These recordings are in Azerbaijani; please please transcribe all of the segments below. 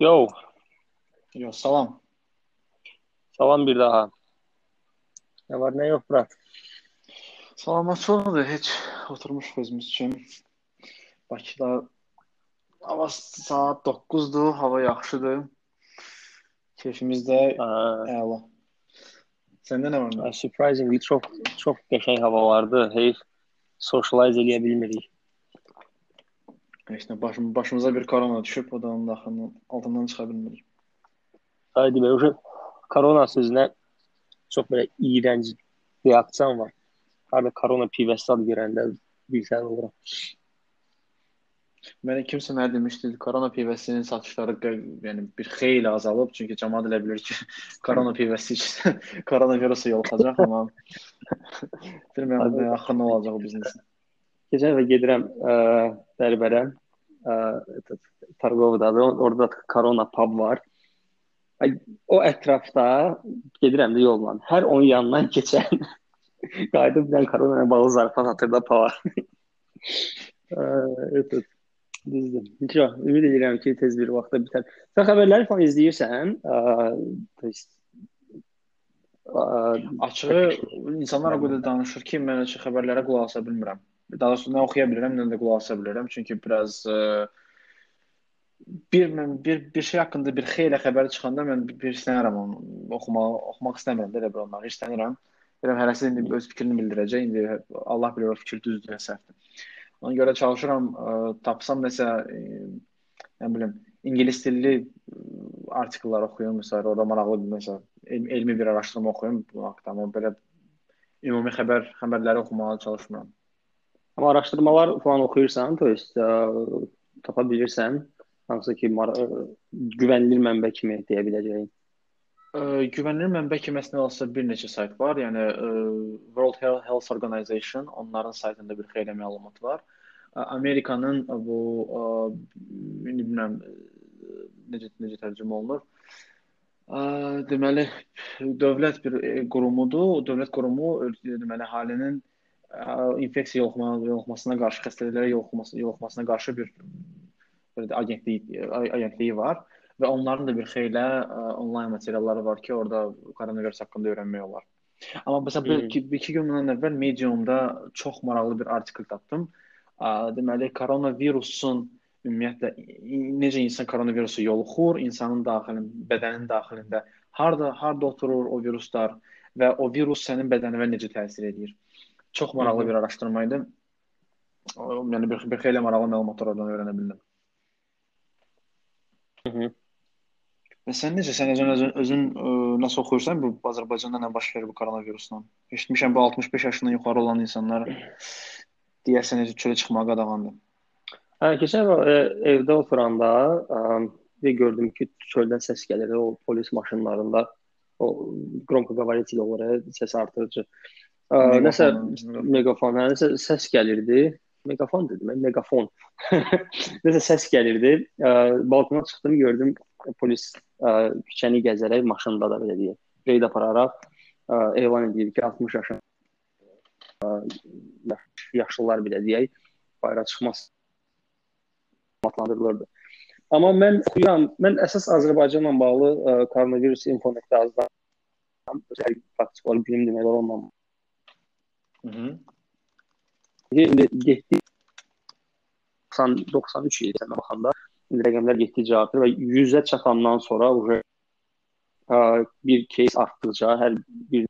Yo, Yo, salam. salam bir daha. Ne var ne yok Fırat? Salamatçılıqdır. Heç oturmuşuq özümüz üçün. Bakıda hava saat 9-dur, hava yaxşıdır. Keyfimiz də Ee, əla. Səndə nə var? surprisingly çok çok geçen hava vardı. Heyif socialize eləyə bilmirik. Heç nə başım başımıza bir korona düşüb, o da onun daxilində altından çıxa bilmirik. Haydi be, uşaq korona sözünə çok böyle iğrenç reaksiyon var. Harda korona pivəsi adı görəndə bilsən oluram. Mənə kimsə mənə demişdi, korona pivəsinin satışları qə- yəni bir xeyli azalıb, çünki cəmaət elə bilir ki, korona pivəsi içsə koronavirusa yoluxacaq, amma bilmirəm nə axır nə olacaq o biznesin. Keçən dəfə gedirəm ə, e, Dəribərə, ə, e, Targovdadır. Orada Corona pub var. O ətrafda gedirəm də yolla. Hər onun yanından keçən qayıdıb bir Corona ilə bağlı zarafat atırdı pava. Ötür. E, Düzdür. Necə? Ümid edirəm ki, tez bir vaxtda bitər. Sən xəbərləri falan izləyirsən? Ə, açığı insanlar o qədər danışır ki, mən açıq xəbərlərə qulaq asa bilmirəm. Daha doğrusu nə oxuya bilirəm, nə də qulaq asa bilirəm. Çünki biraz e, bir mən bir bir şey haqqında bir xeyli xəbər çıxanda mən bir istəyirəm onu oxumaq, oxumaq istəmirəm də elə bir onları istəyirəm. Bilirəm hərəsi indi öz fikrini bildirəcək. İndi Allah bilir o fikir düzdür ya səhvdir. Ona görə çalışıram e, tapsam nəsə e, nə bilim ingilis dilli artikellər oxuyum, məsələn, orada maraqlı bir məsələn el- elmi bir araşdırma oxuyum bu haqqda, amma belə ümumi xəbər xəbərləri oxumağa çalışmıram. Amma araşdırmalar falan oxuyursan, to есть ə, tapa bilirsən, hansı ki mar ə, güvənilir mənbə kimi deyə biləcəyin. Ə, güvənilir mənbə kimi əslində olsa bir neçə sayt var. Yəni ə, World Health Health Organization onların saytında bir xeyli məlumat var. Ə, Amerikanın ə, bu ə, indi bilmirəm ə, necə necə tərcümə olunur. Ə, deməli dövlət bir ə, qurumudur. O dövlət qurumu ö, deməli əhalinin ə, infeksiya yoluxma, yoluxmasına qarşı, xəstəliklərə yoluxması, yoluxmasına qarşı bir belə də agentlik agentliyi var və onların da bir xeyli ə, onlayn materialları var ki, orada koronavirus haqqında öyrənmək olar. Amma məsələn bir iki, bir iki gün bundan əvvəl Medium-da çox maraqlı bir artikel tapdım. Deməli koronavirusun ümumiyyətlə necə insan koronavirusa yoluxur, insanın daxilində, bədənin daxilində harda harda oturur o viruslar və o virus sənin bədəninə necə təsir edir. Çox maraqlı Mhm. bir araşdırma idi. O, Yəni bir, bir xeyli maraqlı məlumatlar oradan öyrənə bildim. Hı -hı. Və sən necə, sən özün özün, özün ə, nasıl oxuyursan bu Azərbaycanda nə baş verir bu koronavirusla? Eşitmişəm bu 65 yaşından yuxarı olan insanlar deyəsən heç çölə çıxmağa qadağandır. Hə, keçən dəfə ə, evdə oturanda ə, bir gördüm ki, çöldən səs gəlir o polis maşınlarında. O qronkоговоритель olur, ə, səs artırıcı. Ə, nəsə Meqafon. meqafon, hə, nəsə səs gəlirdi. Meqafon dedim, mən megafon. Nəsə səs gəlirdi. Ə, balkona çıxdım, gördüm polis ə, küçəni gəzərək maşında da belə deyək, reyd apararaq ə, elan edir ki, 60 yaşın ə, yaşlılar belə deyək, bayıra çıxmaz adlandırılırdı. Amma mən oxuyuram, mən əsas Azərbaycanla bağlı ə, koronavirus info.az azdan praktik olaraq bilim demək olar onunla. Hı. İndi getdi 90 93 idi sənə baxanda indi rəqəmlər getdikcə artır və 100-ə çatandan sonra bir case artdıqca hər bir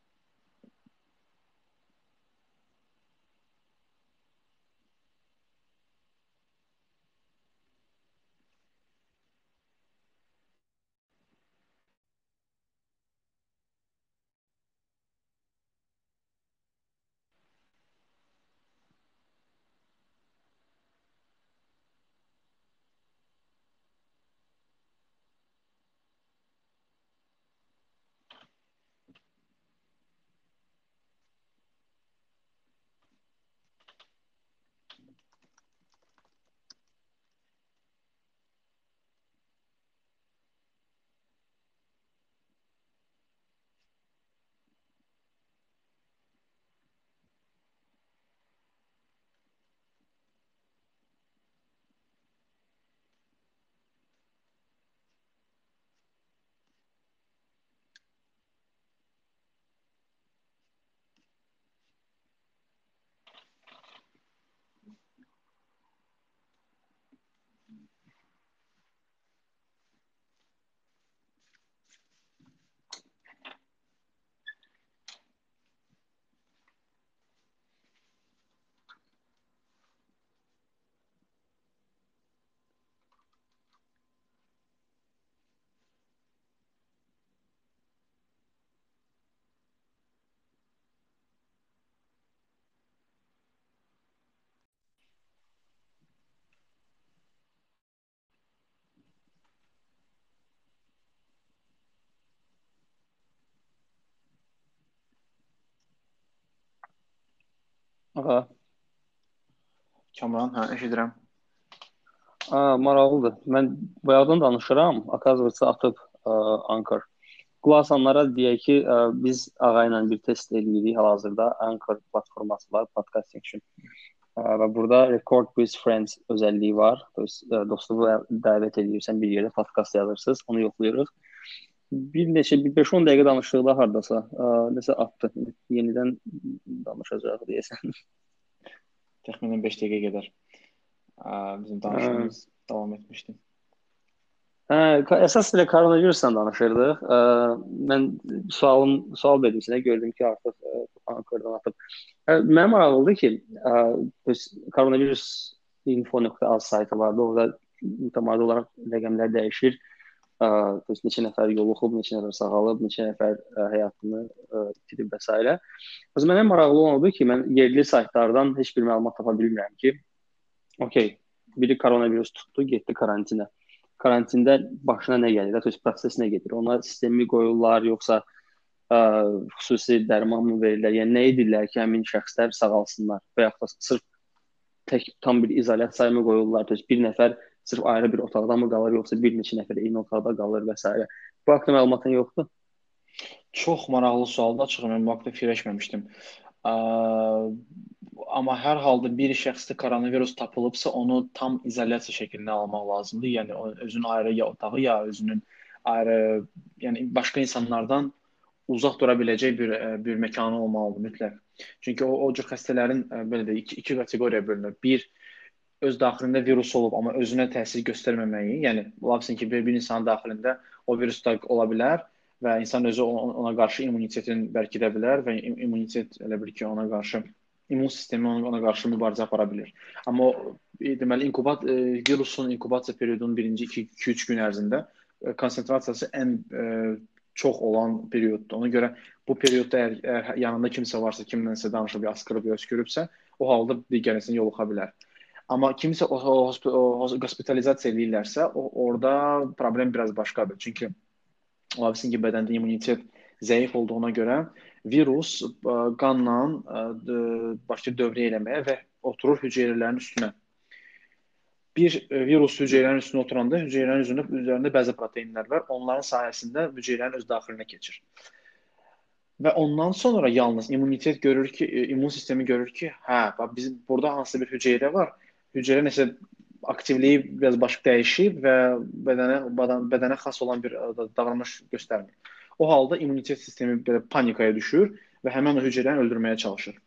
Aha. Kamran, hə, eşidirəm. A, maraqlıdır. Mən bayaqdan danışıram. Akazvısı atıb ə, Anchor. Qulasanlara deyək ki, ə, biz ağa ilə bir test eləyirik hal-hazırda. Anchor platforması var, podcasting üçün. Və burada record with friends özəlliyi var. Dostluğu dəvət edirsən bir yerdə podkast yazırsınız, onu yoxlayırıq. Bir neçə bir 5-10 dəqiqə danışdıqda hardasa ə, nəsə atdı. Yenidən danışacağıq deyəsən. Təxminən 5 dəqiqə qədər bizim danışığımız davam etmişdi. Hə, əsas ilə koronavirusdan danışırdıq. Ə, mən sualım sual verdim sənə, gördüm ki, artıq Ankara'dan atıb. Ə, mənim maraqlıdır ki, ə, koronavirus info.az saytı vardı. Orada mütəmadi olaraq rəqəmlər dəyişir. Ə, neçə nəfər yoluxub, neçə nəfər sağalıb, neçə nəfər ə, həyatını ə, itirib və s. O zaman mənə maraqlı olan odur ki, mən yerli saytlardan heç bir məlumat tapa bilmirəm ki, okey, biri koronavirus tutdu, getdi karantinə. Karantində başına nə gəlir? To есть proses nə gedir? Ona sistemi qoyurlar, yoxsa ə, xüsusi dərman mı verirlər? Yəni nə edirlər ki, həmin şəxslər sağalsınlar və yaxud da sırf tək tam bir izolyasiya mı qoyurlar? To есть bir nəfər sırf ayrı bir otaqda mı qalır, yoxsa bir neçə nəfər eyni otaqda qalır və s. Bu haqqda məlumatın yoxdur? Çox maraqlı sualdır. Açığı mən bu haqqda fikirləşməmişdim. Ə, amma hər halda bir şəxsdə koronavirus tapılıbsa, onu tam izolyasiya şəklində almaq lazımdır. Yəni özünün ayrı ya otağı, ya özünün ayrı, yəni başqa insanlardan uzaq dura biləcək bir bir məkanı olmalıdır mütləq. Çünki o o cür xəstələrin belə də iki, iki kateqoriyaya bölünür. Bir öz daxilində virus olub, amma özünə təsir göstərməməyi, yəni olasın ki, bir, bir insanın daxilində o virus da ola bilər və insan özü ona qarşı immunitetini bərkidə bilər və immunitet elə bil ki, ona qarşı immun sistemi ona, ona qarşı mübarizə apara bilər. Amma e, deməli inkubat e, virusun inkubasiya periodunun birinci 2-3 gün ərzində e, konsentrasiyası ən e, çox olan perioddur. Ona görə bu periodda əgər, əgər yanında kimsə varsa, kimlənsə danışıb, asqırıb, öskürübsə, o halda digər insan yoluxa bilər. Amma kimsə o, o, o, hospitalizasiya eləyirlərsə, o orada problem biraz başqadır. Çünki ola bilsin ki, bədəndə immunitet zəif olduğuna görə virus ə, e, qanla ə, e, başlayır dövrə eləməyə və oturur hüceyrələrin üstünə. Bir ə, e, virus hüceyrələrin üstünə oturanda hüceyrələrin üzərində, üzərində bəzi proteinlər var. Onların sayəsində hüceyrələrin öz daxilinə keçir. Və ondan sonra yalnız immunitet görür ki, immun sistemi görür ki, hə, bax bizim burada hansı bir hüceyrə var. Hüceyrə nəsə aktivliyi biraz başqa dəyişib və bədənə bədənə xas olan bir davranış göstərmir. O halda immunitet sistemi belə panikaya düşür və həmin o hüceyrəni öldürməyə çalışır.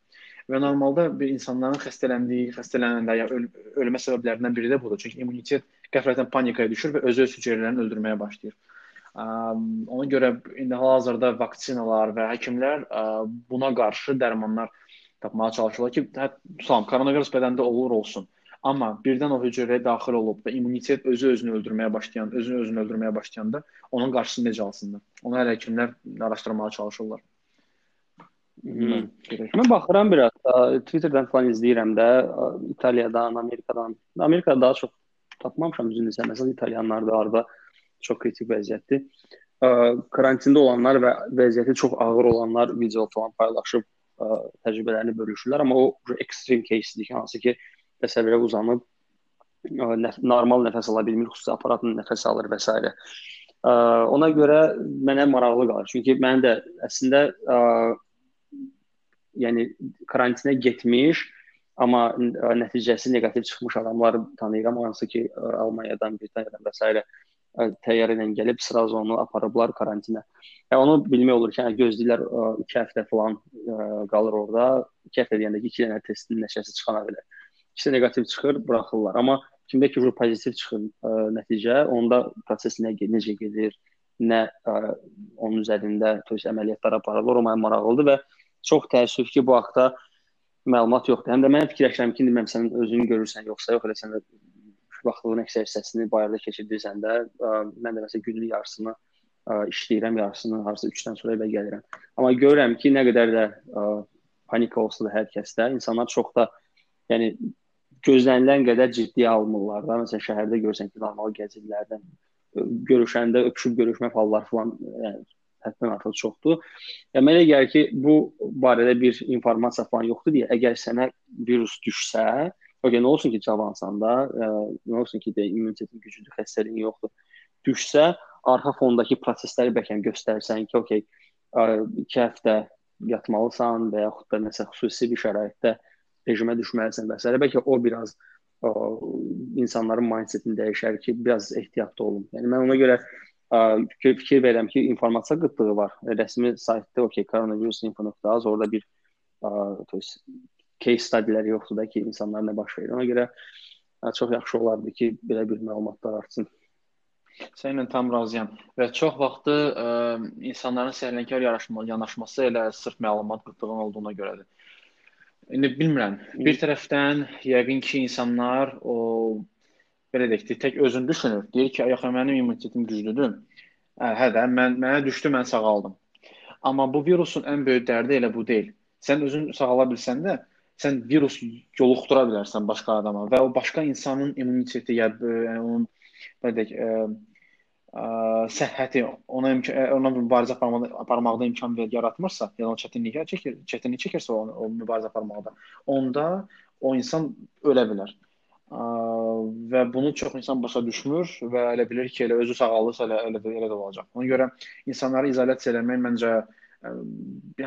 Və normalda bir insanların xəstələndiyi, xəstələnəndə ya öl ölmə səbəblərindən biri də budur. Çünki immunitet qəflətən panikaya düşür və öz-öz hüceyrələrini öldürməyə başlayır. Ona görə indi hal-hazırda vaksinalar və həkimlər buna qarşı dərmanlar tapmağa çalışırlar ki, tutalım, koronavirus bədəndə olur olsun. Amma birdən o hüceyrəyə daxil olub və immunitet özü özünü öldürməyə başlayan, özünü özünü öldürməyə başlayanda onun qarşısını necə alsınlar? Onu hələ həkimlər araşdırmağa çalışırlar. Hmm. Mən baxıram biraz, Twitterdən falan izləyirəm də, İtaliyadan, Amerikadan. Amerikada daha çox tapmamışam düzünü desəm, məsələn İtalyanlarda arada çox kritik vəziyyətdir. Karantində olanlar və vəziyyəti çox ağır olanlar video falan paylaşıb təcrübələrini bölüşürlər, amma o ekstrem кейsdir ki, hansı ki təsəvvürə uzanıb nəf normal nəfəs ala bilmir, xüsusi aparatla nəfəs alır və s. Ona görə mənə maraqlı qalır. Çünki mən də əslində ə, yəni karantinə getmiş, amma ə, nəticəsi neqativ çıxmış adamları tanıyıram, hansı ki ə, Almaniyadan, Britaniyadan və s. təyyarə ilə gəlib sıraz onu aparıblar karantinə. Yəni onu bilmək olur ki, yəni gözləyirlər 2 həftə falan ə, qalır orada. 2 həftə deyəndə ki, 2 dənə testin nəticəsi çıxana bilər ikisi neqativ çıxır, buraxırlar. Amma kimdə ki pozitiv çıxır ə, nəticə, onda proses nə necə gedir, nə ə, onun üzərində tövsiyə əməliyyatlar aparılır, o mənim maraqlıdır və çox təəssüf ki, bu haqqda məlumat yoxdur. Həm də mən fikirləşirəm ki, bilmirəm sən özün görürsən yoxsa yox, elə sən də vaxtının əksər hissəsini bayırda keçirdirsən də, ə, mən də məsələn günün yarısını ə, işləyirəm, yarısını harsa 3-dən sonra evə gəlirəm. Amma görürəm ki, nə qədər də ə, panika olsa da hər kəsdə, insanlar çox da yəni gözlənilən qədər ciddi almırlar da. Məsələn, şəhərdə görsən ki, normal gəzirlərdən görüşəndə öpüşüb görüşmə hallar falan, yəni həddən artıq çoxdur. Yəni mənə gəlir ki, bu barədə bir informasiya falan yoxdur deyə, əgər sənə virus düşsə, okey, nə olsun ki, cavansan da, ə, nə olsun ki, də immunitetin güclüdür, xəstəliyin yoxdur. Düşsə, arxa fondakı prosesləri bəlkə göstərsən ki, okey, 2 həftə yatmalısan və yaxud da nəsə xüsusi bir şəraitdə rejimə düşməlisən və s. bəlkə o biraz ə, insanların mindsetini dəyişər ki, biraz ehtiyatlı olun. Yəni mən ona görə ə, fikir, fikir verirəm ki, informasiya qıtlığı var. Rəsmi saytda okey, koronavirus.az orada bir ə, to есть case study-lər yoxdur da ki, insanlar nə baş verir. Ona görə ə, çox yaxşı olardı ki, belə bir məlumatlar artsın. Səninlə tam razıyam. Və çox vaxtı ə, insanların səhlənkar yanaşması elə sırf məlumat qıtlığının olduğuna görədir. İndi bilmirəm. Bir tərəfdən yəqin ki, insanlar o belə deyək ki, tək özünü düşünür. Deyir ki, yaxı mənim immunitetim güclüdür. Hə, hə də mən mənə düşdü, mən sağaldım. Amma bu virusun ən böyük dərdi elə bu deyil. Sən özün sağala bilsən də, sən virus yoluxdura bilərsən başqa adama və o başqa insanın immuniteti ya yəni onun belə deyək, ə, səhhəti ona ona mübarizə aparmaqda, aparmaqda imkan ver yaratmırsa, yəni o çətinlik çəkir, çətinlik çəkirsə o, o mübarizə aparmaqda, onda o insan ölə bilər. Ə, və bunu çox insan başa düşmür və elə bilir ki, elə özü sağalırsa elə elə elə də olacaq. Ona görə insanları izolyasiya etmək məncə ə,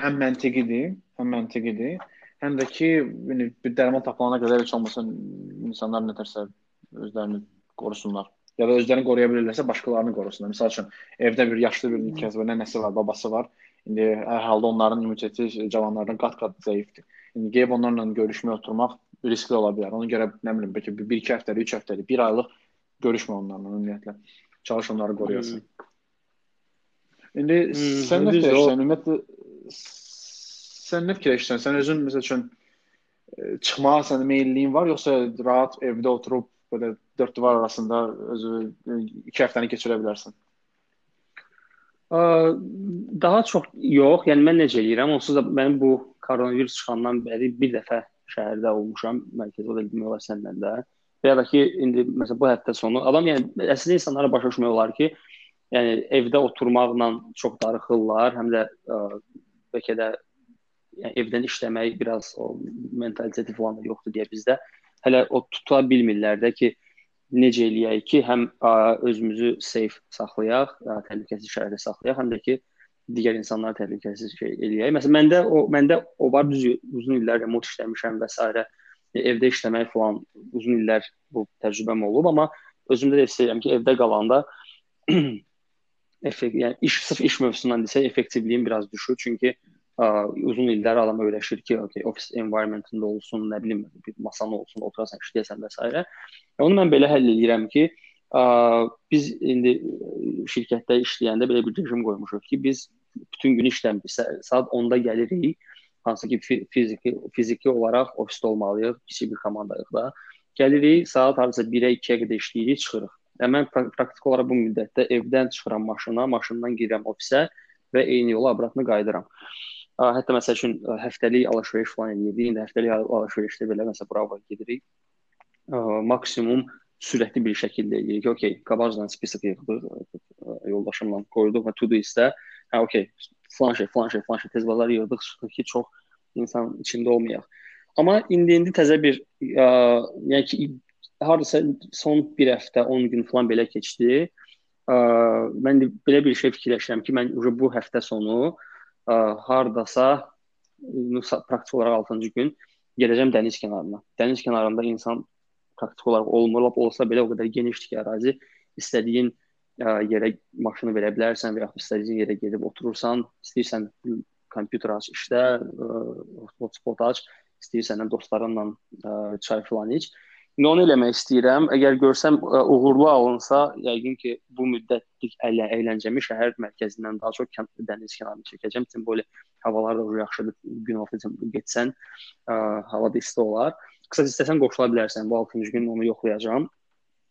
həm məntiqidir, həm məntiqidir, həm də ki, yəni bir dərman tapılana qədər heç olmasa insanlar nətərsə özlərini qorusunlar ya da özlərini qoruya bilirlərsə başqalarını qorusunlar. Məsəl üçün evdə bir yaşlı bir kəs var, nənəsi var, babası var. İndi hər halda onların immuniteti cavanlardan qat-qat zəifdir. İndi gəlib onlarla görüşməyə oturmaq riskli ola bilər. Ona görə nə bilim, bəlkə 1-2 həftəlik, 3 həftəlik, 1 aylıq görüşmə onlarla ümumiyyətlə. Çalış onları qoruyasan. Hmm. İndi hmm, sən nə fikirləşirsən? Ümumiyyətlə sən nə fikirləşirsən? Sən özün məsəl üçün e, çıxmağa sənin meylliyin var, yoxsa rahat evdə oturub belə dörd divar arasında özü iki həftəni keçirə bilərsən. Daha çox yox. Yəni mən necə eləyirəm? Onsuz da mənim bu koronavirus çıxandan bəri bir dəfə şəhərdə olmuşam. Mərkəzdə da demək olar səndən də. Və ya da ki, indi məsələn bu həftə sonu adam yəni əslində insanlara başa düşmək olar ki, yəni evdə oturmaqla çox darıxırlar, həm də ə, bəlkə də yəni evdən işləmək biraz o mentaliteti falan da yoxdur deyə bizdə hələ o tuta bilmirlər də ki, necə eləyək ki, həm ə, özümüzü safe saxlayaq, ə, təhlükəsiz şəraitdə saxlayaq, həm də ki, digər insanları təhlükəsiz şey eləyək. Məsələn, məndə o məndə o var düz uzun illər remot işləmişəm və s. evdə işləmək falan uzun illər bu təcrübəm olub, amma özümdə də istəyirəm ki, evdə qalanda effekt, yəni iş sırf iş mövzusundan desə effektivliyim biraz düşür. Çünki ə, uzun illər adam öyrəşir ki, okay, office environmentında olsun, nə bilim, bir masan olsun, oturasan, işləyəsən və s. Onu mən belə həll edirəm ki, ə, biz indi şirkətdə işləyəndə belə bir rejim qoymuşuq ki, biz bütün gün işləmirik. Saat 10-da gəlirik, hansı ki fiziki fiziki olaraq ofisdə olmalıyıq, kiçik bir komandayıq da. Gəlirik, saat hardasa 1-ə 2-yə qədər işləyirik, çıxırıq. Yəni mən praktik olaraq bu müddətdə evdən çıxıram maşına, maşından girirəm ofisə və eyni yola abratını qayıdıram. Hətta məsəl üçün həftəlik alış-veriş falan edirdik. İndi həftəlik alış-verişdə belə məsələn Bravo gedirik. Maksimum sürətli bir şəkildə edirik. Okay, qabaqcadan spesifik yığdıq, yoldaşımla qoyduq və to-do listə. Hə, okay, falan şey, falan şey, falan şey tez bazar yığdıq, çıxdıq ki, çox insan içində olmayaq. Amma indi-indi təzə bir, ə, yəni ki, hardasa son bir həftə, 10 gün falan belə keçdi. Ə, mən belə bir şey fikirləşirəm ki, mən bu həftə sonu ə, hardasa praktik olaraq 6-cı gün gedəcəm dəniz kənarına. Dəniz kənarında insan praktik olaraq olmur, lap olsa belə o qədər genişdir ki, ərazi istədiyin ə, yerə maşını verə bilərsən və ya istədiyin yerə gedib oturursan, istəyirsən kompüter aç, işlə, hotspot aç, istəyirsən dostlarınla ə, çay filan iç. İndi onu eləmək istəyirəm. Əgər görsəm uğurlu alınsa, yəqin ki, bu müddətlik əylə əyləncəmi şəhər mərkəzindən daha çox kənd dəniz kənarına çəkəcəm. Tim belə havalar da yaxşıdır. Gün ortasında getsən, ə, hava da isti olar. Qısa istəsən qoşula bilərsən. Bu 6-cı gün onu yoxlayacağam.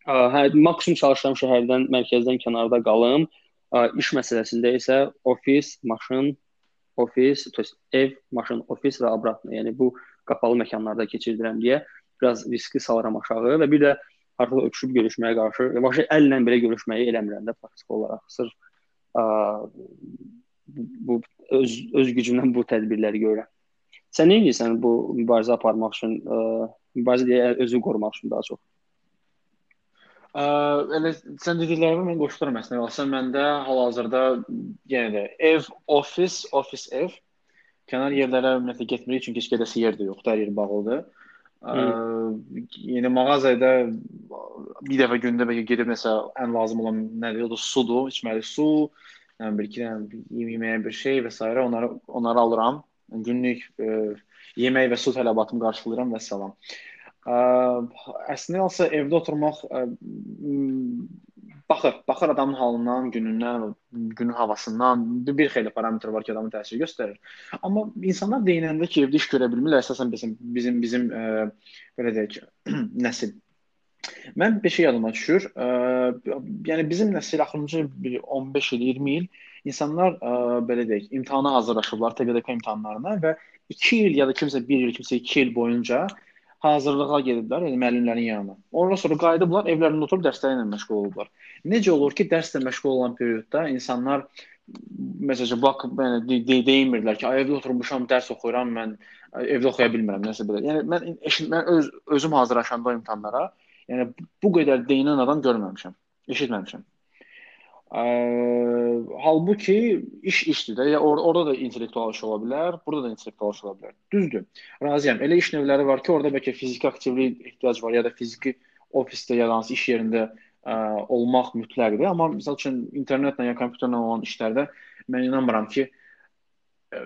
Ə, hə, maksimum çalışıram şəhərdən, mərkəzdən kənarda qalım. Ə, iş məsələsində isə ofis, maşın, ofis, ev, maşın, ofis və obratno. Yəni bu qapalı məkanlarda keçirdirəm deyə biraz riski salıram aşağı və bir də artıq öpüşüb görüşməyə qarşı, vəbşə əllə belə görüşməyi eləmirəm də praktik olaraq. Sırf ə, bu öz öz gücümdən bu tədbirləri görürəm. Sən nə edirsən bu mübarizə aparmaq üçün, ə, mübarizə deyə özü qorumaq üçün daha çox? Ə, elə sən dediklərimə mən qoşuluram əslində. Sən məndə hal-hazırda yenə də ev, ofis, ofis, ev kənar yerlərə ümumiyyətlə getmirik çünki heç gedəsi yer də yoxdur, hər yer bağlıdır. Ə, yəni mağazada bir dəfə gündə bəlkə gedib nəsə ən lazım olan nədir? O da sudur, içməli su, yəni bir iki dənə yeməyə bir şey və s. onları onları alıram. Günlük ə, yemək və su tələbatımı qarşılayıram və salam. Ə, əslində alsa evdə oturmaq ə, baxır, baxır adamın halından, günündən, günün havasından bir, xeyli parametr var ki, adamın təsiri göstərir. Amma insanlar deyinəndə ki, evdə iş görə bilmirlər, əsasən bizim bizim bizim ə, belə deyək, nəsil Mən bir şey yadıma düşür. Ə, yəni bizim nəsil axırıncı bir 15 il, 20 il insanlar ə, belə deyək, imtahana hazırlaşıblar, TQDK imtahanlarına və 2 il ya da kimsə 1 il, kimsə 2 il boyunca hazırlığa gediblər, yəni müəllimlərin yanına. Ondan sonra qayıdıblar, evlərində oturub dərsləri ilə məşğul olublar. Necə olur ki, dərslə məşğul olan periodda insanlar məsələn bax yəni de de deymirlər ki, evdə oturmuşam, dərs oxuyuram, mən evdə oxuya bilmirəm, nəsə belə. Yəni mən mən öz özüm hazırlaşanda o imtahanlara, yəni bu qədər deyinən adam görməmişəm, eşitməmişəm. Ə, halbuki iş işdir də. Ya or orada da intellektual iş ola bilər, burada da intellektual iş ola bilər. Düzdür. Razıyam. Elə iş növləri var ki, orada bəlkə fiziki aktivlik ehtiyac var ya da fiziki ofisdə ya da hansı iş yerində ə, olmaq mütləqdir. Amma məsəl üçün internetlə ya kompüterlə olan işlərdə mən inanmıram ki, ə,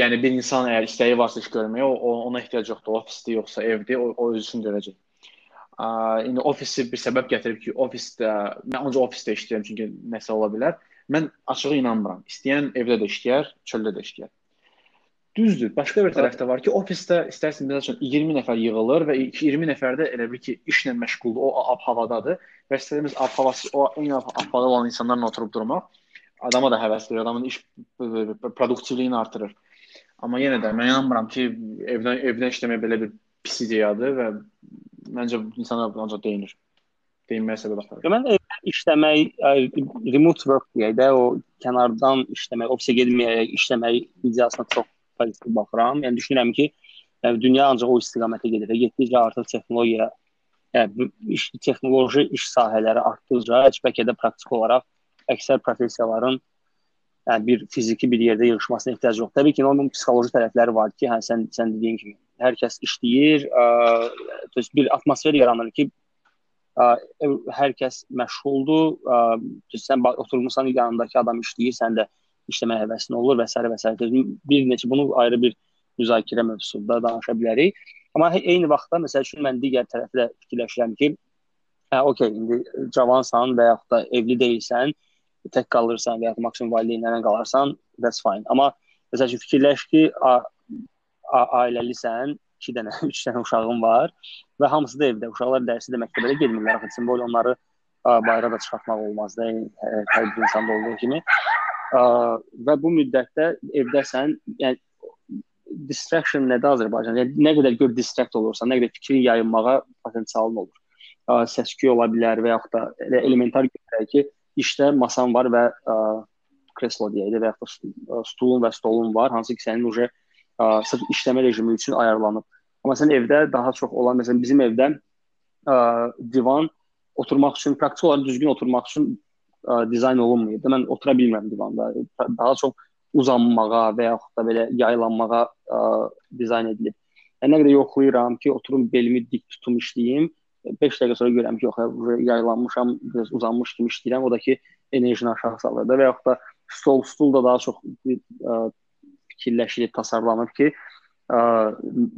yəni bir insan əgər istəyi varsa iş görməyə, o, ona ehtiyac yoxdur. Ofisdə yoxsa evdə, o, o öz üçün görəcək indi ofisi bir səbəb gətirib ki, ofisdə mən ancaq ofisdə işləyirəm çünki nəsə ola bilər. Mən açığı inanmıram. İstəyən evdə də işləyər, çöldə də işləyər. Düzdür. Başqa bir tərəf də var ki, ofisdə istərsən məsəl üçün 20 nəfər yığılır və 20 nəfər də elə bil ki, işlə məşğuldur, o ab havadadır və istədiyimiz ab havası o eyni ab havada olan insanlarla oturub durmaq adama da həvəs verir, adamın iş produktivliyini artırır. Amma yenə də mən inanmıram ki, evdən evdən işləmək belə bir pis ideyadır və məncə insanlar ancaq deyinir. Deyinməyə səbəb axtarır. Mən evdən işləmək, remote work deyək də, o kənardan işləmək, ofisə getməyərək işləmək ideyasına çox pozitiv baxıram. Yəni düşünürəm ki, yəni dünya ancaq o istiqamətə gedir. Getdikcə artıq texnologiya, yəni iş texnoloji iş sahələri artdıqca bəlkə də praktik olaraq əksər professiyaların yəni bir fiziki bir yerdə yığılmasına ehtiyac yoxdur. Təbii ki, onun psixoloji tərəfləri var ki, hə sən sən dediyin kimi hər kəs işləyir, ə, bir atmosfer yaranır ki, ə, hər kəs məşğuldur, ə, sən oturmusan yanındakı adam işləyir, sən də işləməyə həvəsin olur və s. və s. Bir neçə bunu ayrı bir müzakirə mövzusunda danışa bilərik. Amma eyni vaxtda məsəl üçün mən digər tərəfi də fikirləşirəm ki, hə, okey, indi cavansan və yaxud da evli deyilsən, tək qalırsan və ya maksimum valideynlərlə qalarsan, that's fine. Amma məsəl üçün fikirləş ki, ailəlisən, 2 dənə, 3 dənə uşağın var və hamısı da evdə. Uşaqlar dərsi də məktəbə də getmirlər. Axı simvol onları bayıra da çıxartmaq olmaz da, hər, hər bir insanda olduğu kimi. Və bu müddətdə evdəsən, yəni distraction nədir Azərbaycanda? Yəni nə qədər gör distract olursan, nə qədər fikrin yayınmağa potensialın olur. Səs-küy ola bilər və yaxud da elə elementar görək ki, işdə masan var və ə, kreslo deyək də və yaxud da stulun və stolun var, hansı ki sənin uje ə, sırf işləmə rejimi üçün ayarlanıb. Amma sən evdə daha çox olan, məsələn bizim evdə ə, divan oturmaq üçün, praktik olaraq düzgün oturmaq üçün ə, dizayn olunmayıb. Mən otura bilmirəm divanda. Daha çox uzanmağa və yaxud da belə yaylanmağa ə, dizayn edilib. Yəni nə qədər yoxlayıram ki, oturum belimi dik tutum işləyim. 5 dəqiqə sonra görürəm ki, yox, yaylanmışam, biraz uzanmış kimi işləyirəm. O da ki, enerjini aşağı salır da və yaxud da stol, stul da daha çox ə, fikirləşilib, tasarlanıb ki, ə,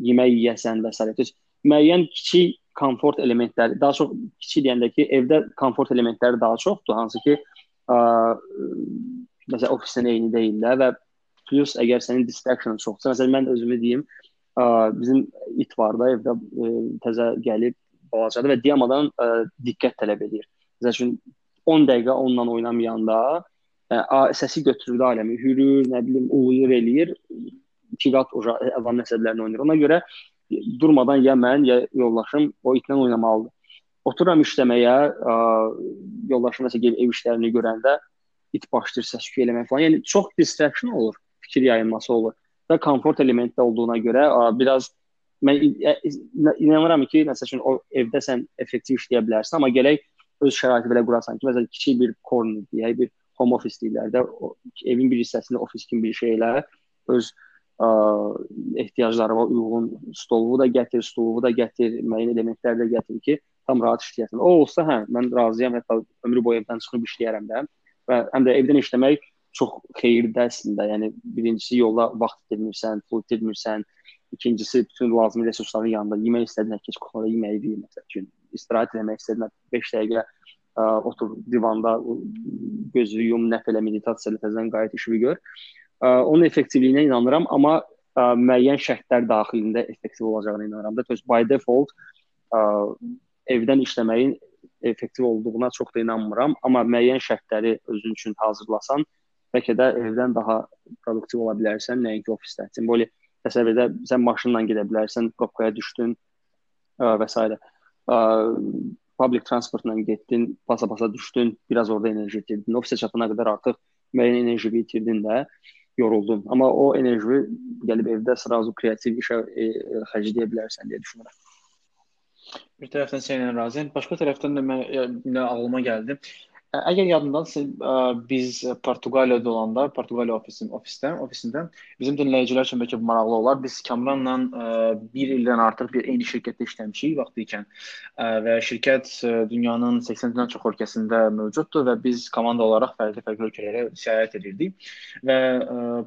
yemək yeyəsən və s. müəyyən kiçik komfort elementləri, daha çox kiçik deyəndə ki, evdə komfort elementləri daha çoxdur, hansı ki, ə, məsələn ofisdə eyni deyillər və plus əgər sənin distraction çoxsa, məsələn mən özümü deyim, ə, bizim it var da evdə ə, təzə gəlib balacadır və diyamadan ə, diqqət tələb edir. Məsəl üçün 10 dəqiqə onunla oynamayanda səsi götürür aləmi, hürür, nə bilim, uluyur, eləyir. İki qat o əvam əsəblərini oynayır. Ona görə durmadan ya mən, ya yoldaşım o itlə oynamalıdır. Otururam işləməyə, ə, yoldaşım məsələn gəlib ev işlərini görəndə it başlayır səs-küy eləmək falan. Yəni çox distraction olur, fikir yayılması olur və komfort elementi də olduğuna görə biraz mən inanıram ki, məsəl üçün o evdə sən effektiv işləyə bilərsən, amma gələk öz şəraiti belə qurasan ki, məsələn kiçik bir corner deyək, bir home office deyirlər də, evin bir hissəsini ofis kimi bir şeylə öz ə, ehtiyaclarına uyğun stolumu da gətir, stulumu da gətir, müəyyən elementlər də gətir ki, tam rahat işləyəsən. O olsa, hə, mən razıyam, hətta ömrü boyu evdən çıxıb işləyərəm də. Və həm də evdən işləmək çox xeyirlidir əslində. Yəni birincisi yolda vaxt itirmirsən, pul itirmirsən. İkincisi bütün lazımi resursların yanında yemək istədiyən keç kuxada yeməyi yeyir məsəl üçün. İstirahət etmək istədiyən 5 dəqiqə ə, otur divanda gözü yum, nəf elə meditasiya ilə təzədən qayıt işini gör. Ə, onun effektivliyinə inanıram, amma ə, müəyyən şərtlər daxilində effektiv olacağına inanıram da. By default ə, evdən işləməyin effektiv olduğuna çox da inanmıram, amma müəyyən şərtləri özün üçün hazırlasan, bəlkə də evdən daha produktiv ola bilərsən, nəinki ofisdə. Simvoli təsəvvür edə sən maşınla gedə bilərsən, qapıya düşdün ə, və s. Ə, public transportla getdin, pasa-pasa düşdün, biraz orada enerji itirdin. Ofisə çatana qədər artıq müəyyən enerji itirdin də, yoruldun. Amma o enerji gəlib evdə sırası kreativ işə e, xərcləyə bilərsən deyə düşünürəm. Bir tərəfdən səninlə razıyam. Başqa tərəfdən də mən yenə ağlıma gəldi. Əgər yadındadırsa, biz Portuqaliyada olanda, Portuqaliya ofisin ofisdə, ofisində bizim dinləyicilər üçün bəlkə maraqlı olar. Biz Kamranla 1 ildən artıq bir eyni şirkətdə işləmişik vaxtı ikən və şirkət dünyanın 80-dən çox ölkəsində mövcuddur və biz komanda olaraq fərqli-fərqli ölkələrə səyahət edirdik və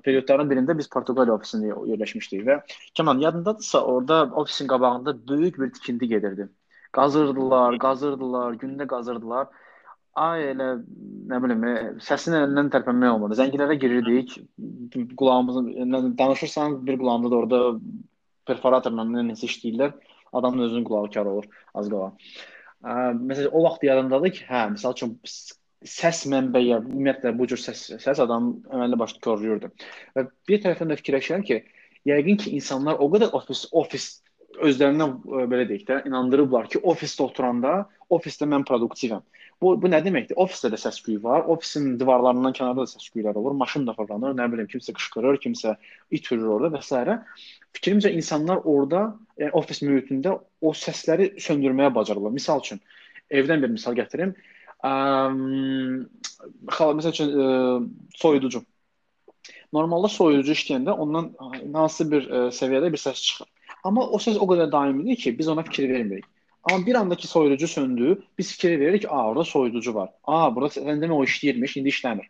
periodların birində biz Portuqaliya ofisində yerləşmişdik və Kamran yadındadırsa, orada ofisin qabağında böyük bir tikinti gedirdi. Qazırdılar, qazırdılar, gündə qazırdılar ay elə nə bilim, e, səsin əlindən tərpənmək olmadı. Zəngilərə girirdik, qulağımızın danışırsan, bir qulağında da orada perforatorla nəsə işləyirlər. Adamın özünün qulağı kar olur az qala. Məsələn, o vaxt yadımdadır ki, hə, məsəl üçün səs mənbəyi, ümumiyyətlə bu cür səs, səs adam əməlli başlı korlayırdı. Və bir tərəfdən də fikirləşirəm ki, yəqin ki, insanlar o qədər ofis ofis özlərindən belə deyək də, inandırıblar ki, ofisdə oturanda ofisdə mən produktivəm. Bu bu nə deməkdir? Ofisdə də səs-küy var. Ofisin divarlarından kənarda da səs-küylər olur. Maşın da fırlanır, nə bilim, kimsə qışqırır, kimsə it hürür orada və s. Fikrimcə insanlar orada, yəni ofis mühitində o səsləri söndürməyə bacarırlar. Misal üçün, evdən bir misal gətirim. Əm, məsəl üçün ə, soyuducu. Normalda soyuducu işləyəndə ondan hansı bir ə, səviyyədə bir səs çıxır. Amma o səs o qədər daimidir ki, biz ona fikir vermirik. Amma bir anda ki soyuducu söndü, biz fikir veririk "A, orada soyuducu var. A, burada sən demə o işləyirmiş, indi işləmir."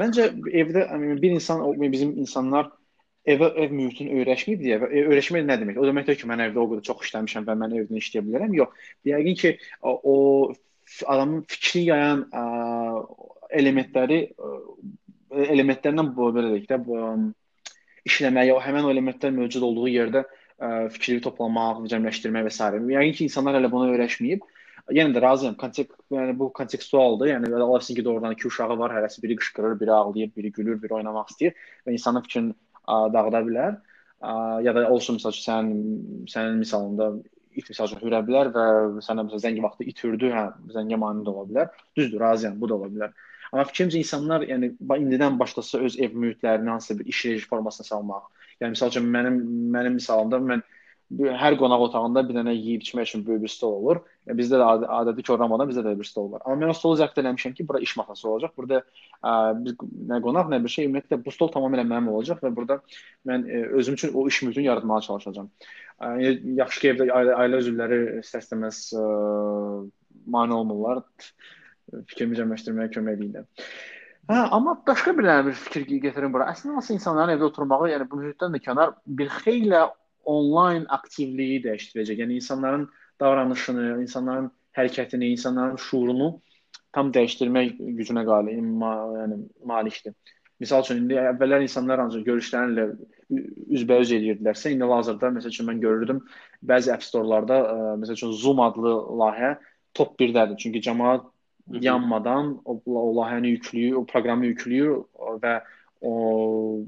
Məncə evdə bir insan bizim insanlar evə ev mühitini öyrəşməyib deyə öyrəşmək nə demək? O demək deyil ki, mən evdə o qədər çox işləmişəm və mən evdən işləyə bilərəm. Yox. Yəqin ki, o, adamın fikri yayan ə, elementləri ə, elementlərdən bu belə deyək də bu işləməyə, o həmin o elementlər mövcud olduğu yerdə ə, fikri toplamaq, cəmləşdirmək və s. Yəqin ki, insanlar hələ buna öyrəşməyib. Yenə də razıyam. Kontek, yəni bu kontekstualdır. Yəni olasın ki, doğrudan iki uşağı var, hərəsi biri qışqırır, biri ağlayır, biri gülür, biri oynamaq istəyir və insanın fikrini ə, dağıda bilər. Ə, ya da olsun məsəl üçün sənin sənin misalında it misal üçün hürə bilər və sənə məsələn zəng vaxtı itirdi, hə, zəngə mane də ola bilər. Düzdür, razıyam, bu da ola bilər. Amma fikrimcə insanlar yəni indidən başlasa öz ev mühitlərini hansısa bir iş rejimi formasına salmaq, Yəni məsəl üçün mənim mənim misalımda mən hər qonaq otağında bir dənə yeyib içmək üçün böyük bir stol olur. Yəni bizdə də adəti ki, Ramazanda bizdə də bir stol var. Amma mən o stolu zəbt eləmişəm ki, bura iş masası olacaq. Burada ə, biz nə qonaq, nə bir şey, ümumiyyətlə bu stol tamamilə mənim olacaq və burada mən ə, özüm üçün o iş mühitini yaratmağa çalışacağam. Ə, yaxşı ki, evdə ailə, ailə üzvləri istəsəməz mane olmurlar. Fikrimi cəmləşdirməyə kömək edirlər. Hə, amma başqa bir dənə bir fikir gətirim bura. Əslində hansı insanların evdə oturmağı, yəni bu mühitdən də kənar bir xeyli onlayn aktivliyi dəyişdirəcək. Yəni insanların davranışını, insanların hərəkətini, insanların şuurunu tam dəyişdirmək gücünə qalib, ma yəni malikdir. Məsəl üçün indi əvvəllər insanlar ancaq görüşlərlə üzbəüz edirdilər. İndi hazırda məsəl üçün mən görürdüm bəzi app store-larda məsəl üçün Zoom adlı layihə top 1-dədir. Çünki cəmaət yanmadan o, o layihəni yükləyir, o proqramı yükləyir və o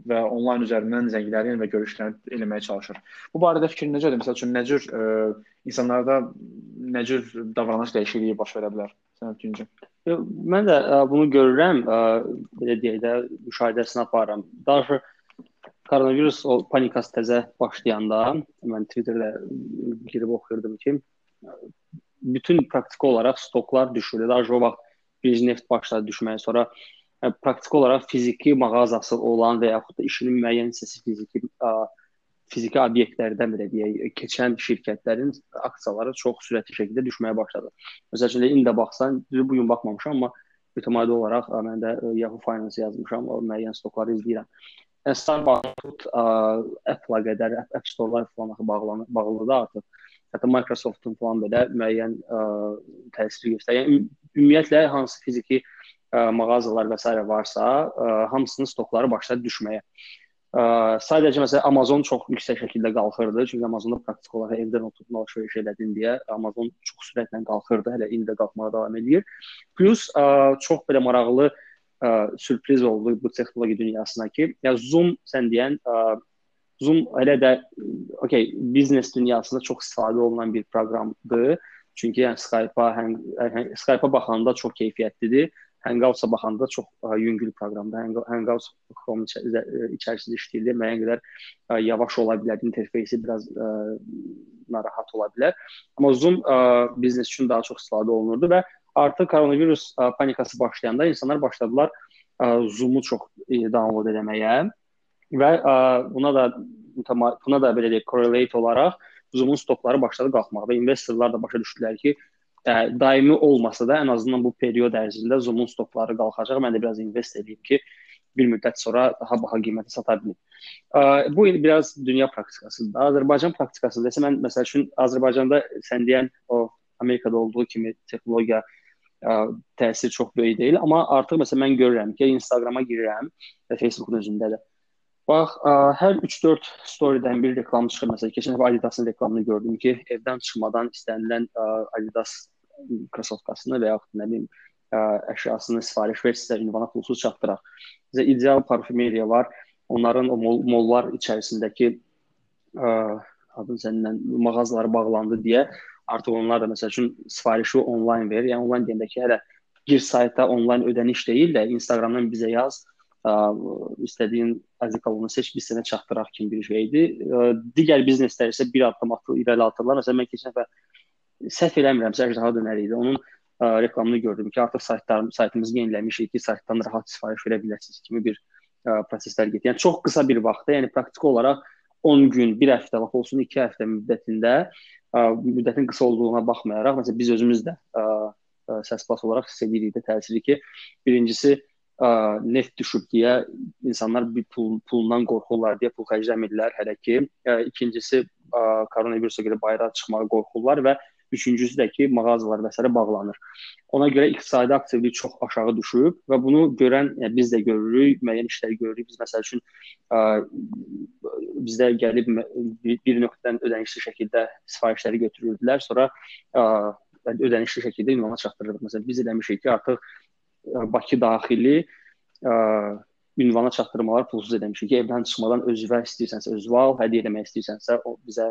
və onlayn üzərindən zəngləri və görüşləri eləməyə çalışır. Bu barədə fikrin necədir? Məsəl üçün nə cür ə, e, insanlarda nə cür davranış dəyişikliyi baş verə bilər Cənab Güncə. Mən də ə, bunu görürəm, ə, belə deyək də müşahidəsini aparıram. Daha koronavirus o panikası təzə başlayanda mən Twitterdə girib oxuyurdum ki, bütün praktiki olaraq stoklar düşürdü. Daha o vaxt bir neft başladı düşməyə, sonra ə, praktiki olaraq fiziki mağazası olan və yaxud da işinin müəyyən hissəsi fiziki ə, fiziki obyektlərdən belə deyək, keçən şirkətlərin aksiyaları çox sürətli şəkildə düşməyə başladı. Məsələn, indi də baxsan, bu gün baxmamışam, amma mütəmadi olaraq mən də Yahoo Finance yazmışam, o müəyyən stokları izləyirəm. Starbucks Apple-a qədər App Store-lar falan bağlanır, bağlıdır artıq. Hətta Microsoft-un falan belə müəyyən ə, təsir göstərir. Yəni ümumiyyətlə hansı fiziki ə, mağazalar və s. varsa, ə, hamısının stokları başladı düşməyə. Ə, sadəcə məsələn Amazon çox yüksək şəkildə qalxırdı, çünki Amazonda praktik olaraq evdən oturub alış-veriş elədin deyə Amazon çox sürətlə qalxırdı, hələ indi də qalxmağa davam edir. Plus ə, çox belə maraqlı ə, sürpriz oldu bu texnologiya dünyasına ki, ya Zoom sən deyən ə, Zoom elə də okey, biznes dünyasında çox istifadə olunan bir proqramdır. Çünki yəni Skype-a, Skype-a baxanda çox keyfiyyətlidir. Hangouts-a baxanda çox ə, yüngül proqramdır. Hangouts Chrome içərisində işləyir, müəyyən qədər ə, yavaş ola bilər, interfeysi biraz ə, narahat ola bilər. Amma Zoom ə, biznes üçün daha çox istifadə olunurdu və artıq koronavirus ə, panikası başlayanda insanlar başladılar ə, Zoom-u çox ə, download etməyə və ə, buna da buna da belə deyək correlate olaraq Zoom-un stokları başladı qalxmağa və investorlar da başa düşdülər ki, ə, daimi olmasa da ən azından bu period ərzində Zoom-un stokları qalxacaq. Mən də biraz invest edeyim ki, bir müddət sonra daha baha qiymətə sata bilim. Ə, bu biraz dünya praktikasıdır. Azərbaycan praktikası desə mən məsəl üçün Azərbaycanda sən deyən o Amerikada olduğu kimi texnologiya ə, təsiri çox böyük deyil, amma artıq məsələn mən görürəm ki, Instagrama girirəm və Facebookun özündə də Bax, ə, hər 3-4 storydən bir reklam çıxır. Məsələn, keçən dəfə Adidas-ın reklamını gördüm ki, evdən çıxmadan istənilən ə, Adidas krosovkasını və yaxud nə bilim ə, əşyasını sifariş ver sizə ünvana pulsuz çatdıraq. Bizə ideal parfümeriya var. Onların o mol mollar içərisindəki ə, adın səninlə mağazaları bağlandı deyə artıq onlar da məsəl üçün sifarişi onlayn verir. Yəni onlayn deyəndə ki, hələ gir sayta onlayn ödəniş deyil də Instagramdan bizə yaz ə, istədiyin artiklını seç, biz sənə çatdıraq kimi bir şeydir. Ə, digər bizneslər isə bir addım atır, irəli atırlar. Məsələn, mən keçən dəfə səhv eləmirəmsə, Əjdaha dönəri idi. Onun ə, reklamını gördüm ki, artıq saytlar saytımızı yeniləmişik ki, saytdan rahat sifariş verə bilərsiniz kimi bir ə, proseslər gedir. Yəni çox qısa bir vaxtda, yəni praktiki olaraq 10 gün, 1 həftə, lap olsun 2 həftə müddətində ə, müddətin qısa olduğuna baxmayaraq, məsələn biz özümüz də ə, ə, səs bas olaraq hiss edirik də təsiri ki, birincisi ə, neft düşüb deyə insanlar bir pul pulundan qorxurlar deyə pul xərcləmirlər hələ ki. Ə, ikincisi ə, koronavirusa görə bayrağa çıxmağa qorxurlar və üçüncüsü də ki, mağazalar və s. bağlanır. Ona görə iqtisadi aktivlik çox aşağı düşüb və bunu görən yəni biz də görürük, müəyyən işləri görürük. Biz məsəl üçün ə, bizdə gəlib bir nöqtədən ödənişli şəkildə sifarişləri götürürdülər, sonra ə, ödənişli şəkildə ünvana çatdırırdıq. Məsələn, biz eləmişik ki, artıq Bakı daxili ə, ünvana çatdırmalar pulsuz edilmişik ki, evdən çıxmadan özvə istəyirsənsə özvə al, hədiyyə eləmək istəyirsənsə o bizə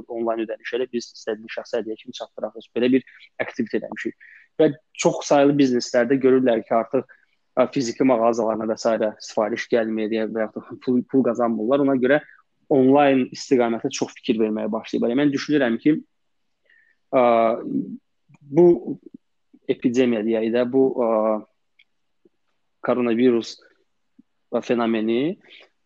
onlayn ödəniş elə biz istədiyin şəxsə hədiyyə kimi çatdıraq. Belə bir aktivitet eləmişik. Və çox saylı bizneslərdə görürlər ki, artıq ə, fiziki mağazalarına və s. sifariş gəlmir deyə və ya pul, pul qazanmırlar. Ona görə onlayn istiqamətə çox fikir verməyə başlayıblar. Yəni, mən düşünürəm ki, ə, bu epidemiya deyək də, bu ə, koronavirus fenomeni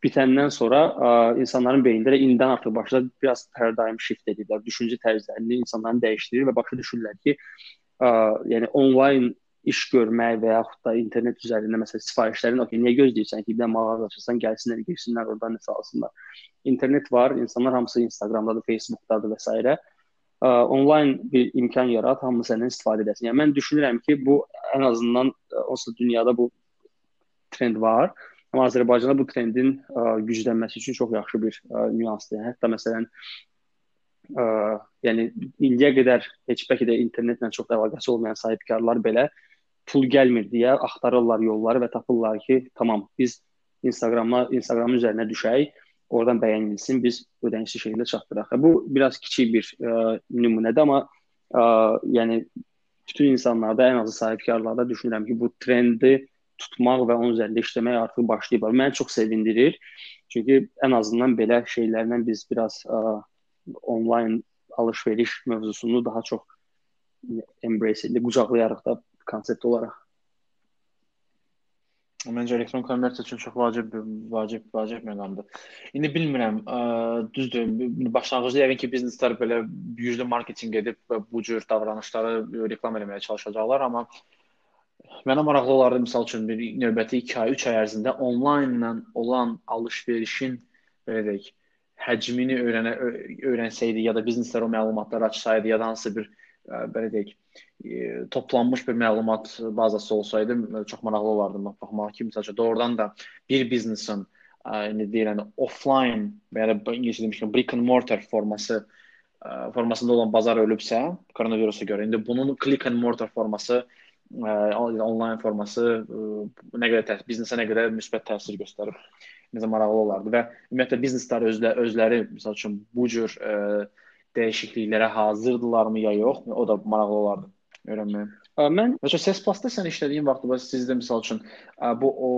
bitəndən sonra ə, insanların beynində də indidən artıq başladı biraz paradigm shift edirlər. Düşüncə tərzlərini insanların dəyişdirir və başa düşürlər ki, ə, yəni onlayn iş görmək və yaxud da internet üzərində məsələn sifarişlərin okey niyə gözləyirsən ki, bir də mağaza açırsan, gəlsinlər, girsinlər oradan nəsə alsınlar. İnternet var, insanlar hamısı Instagramdadır, Facebookdadır və s. Ə, onlayn bir imkan yarat, hamı səndən istifadə etsin. Yəni mən düşünürəm ki, bu ən azından onsuz dünyada bu trend var. Amma Azərbaycanda bu trendin ə, güclənməsi üçün çox yaxşı bir ə, nüansdır. Hətta məsələn ə, yəni indiyə qədər heç bəlkə də internetlə çox əlaqəsi olmayan sahibkarlar belə pul gəlmir deyə axtarırlar yolları və tapırlar ki, tamam biz Instagrama Instagram üzərinə düşək, oradan bəyənilsin, biz ödənişli şəkildə çatdıraq. Bu biraz kiçik bir ə, nümunədir, amma ə, yəni bütün insanlarda, ən azı sahibkarlarda düşünürəm ki, bu trendi tutmaq və onun üzərində işləmək artıq başlayıblar. Məni çox sevindirir. Çünki ən azından belə şeylərlə biz biraz ə, onlayn alış-veriş mövzusunu daha çox embrace edirik, qucaqlayarıq da konsept olaraq. Məncə elektron kommersiya üçün çox vacib vacib vacib məqamdır. İndi bilmirəm, ə, düzdür, başlanğıcda yəqin ki, bizneslər belə güclü marketinq edib bu cür davranışları reklam etməyə çalışacaqlar, amma mənə maraqlı olardı məsəl üçün bir növbəti 2 ay, 3 ay ərzində onlaynla olan alış-verişin belə deyək, həcmini öyrənə öyrənsəydi ya da bizneslər o məlumatları açsaydı ya da hansı bir belə deyək, toplanmış bir məlumat bazası olsaydı çox maraqlı olardı baxmağa ki, məsələn, doğrudan da bir biznesin indi deyirəm offline və ya ingiliscə demişkən brick and mortar forması formasında olan bazar ölübsə, koronavirusa görə indi bunun click and mortar forması onlayn forması nə qədər biznesə nə qədər müsbət təsir göstərib. Necə maraqlı olardı və ümumiyyətlə bizneslər özlə, özləri məsəl üçün bu cür ə, dəyişikliklərə hazırdırlarmı ya yox? O da maraqlı olardı öyrənməyə. Mən Məsələn, Ses Plus-da sən işlədiyin vaxtda bax sizdə məsəl üçün bu o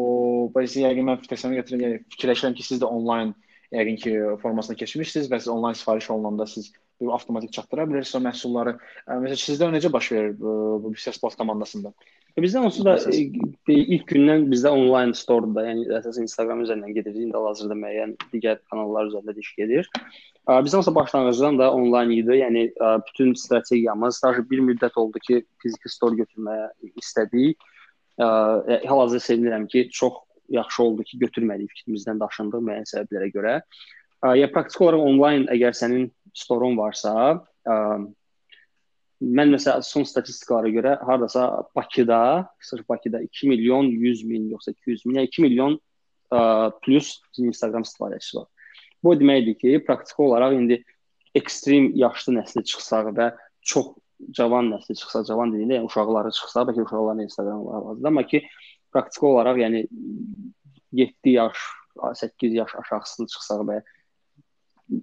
bax yəqin mən təsəvvür gətirirəm, yəni fikirləşirəm ki, siz də onlayn yəqin ki formasına keçmisiniz və siz onlayn sifariş olunanda siz avtomatik çatdıra bilirsiniz o məhsulları. Məsələn, sizdə necə baş verir bu, bu Ses Plus komandasında? Bizdə onsuz da ilk gündən bizdə onlayn store-da, yəni əsasən Instagram üzərindən gedir. İndi hal-hazırda müəyyən digər kanallar üzərində də iş gedir. Biz onsuz başlanğıcdan da onlayn idi. Yəni bütün strategiyamız sadəcə bir müddət oldu ki, fiziki store götürməyə istədik. Hal-hazırda sevinirəm ki, çox yaxşı oldu ki, götürmədik fikrimizdən daşındıq müəyyən səbəblərə görə. Ya praktik olaraq onlayn əgər sənin store-un varsa, Mən məsələn son statistikalara görə hardasa Bakıda, sırf Bakıda 2 milyon 100 min yoxsa 200 min, yəni 2 milyon ə, plus Instagram istifadəçisi var. Bu deməkdir ki, praktiki olaraq indi ekstrem yaşlı nəsli çıxsa və çox cavan nəsli çıxsa, cavan dediyində yəni uşaqları çıxsa, bəlkə uşaqların Instagram var azdır, amma ki praktiki olaraq yəni 7 yaş, 8 yaş aşağısını çıxsa və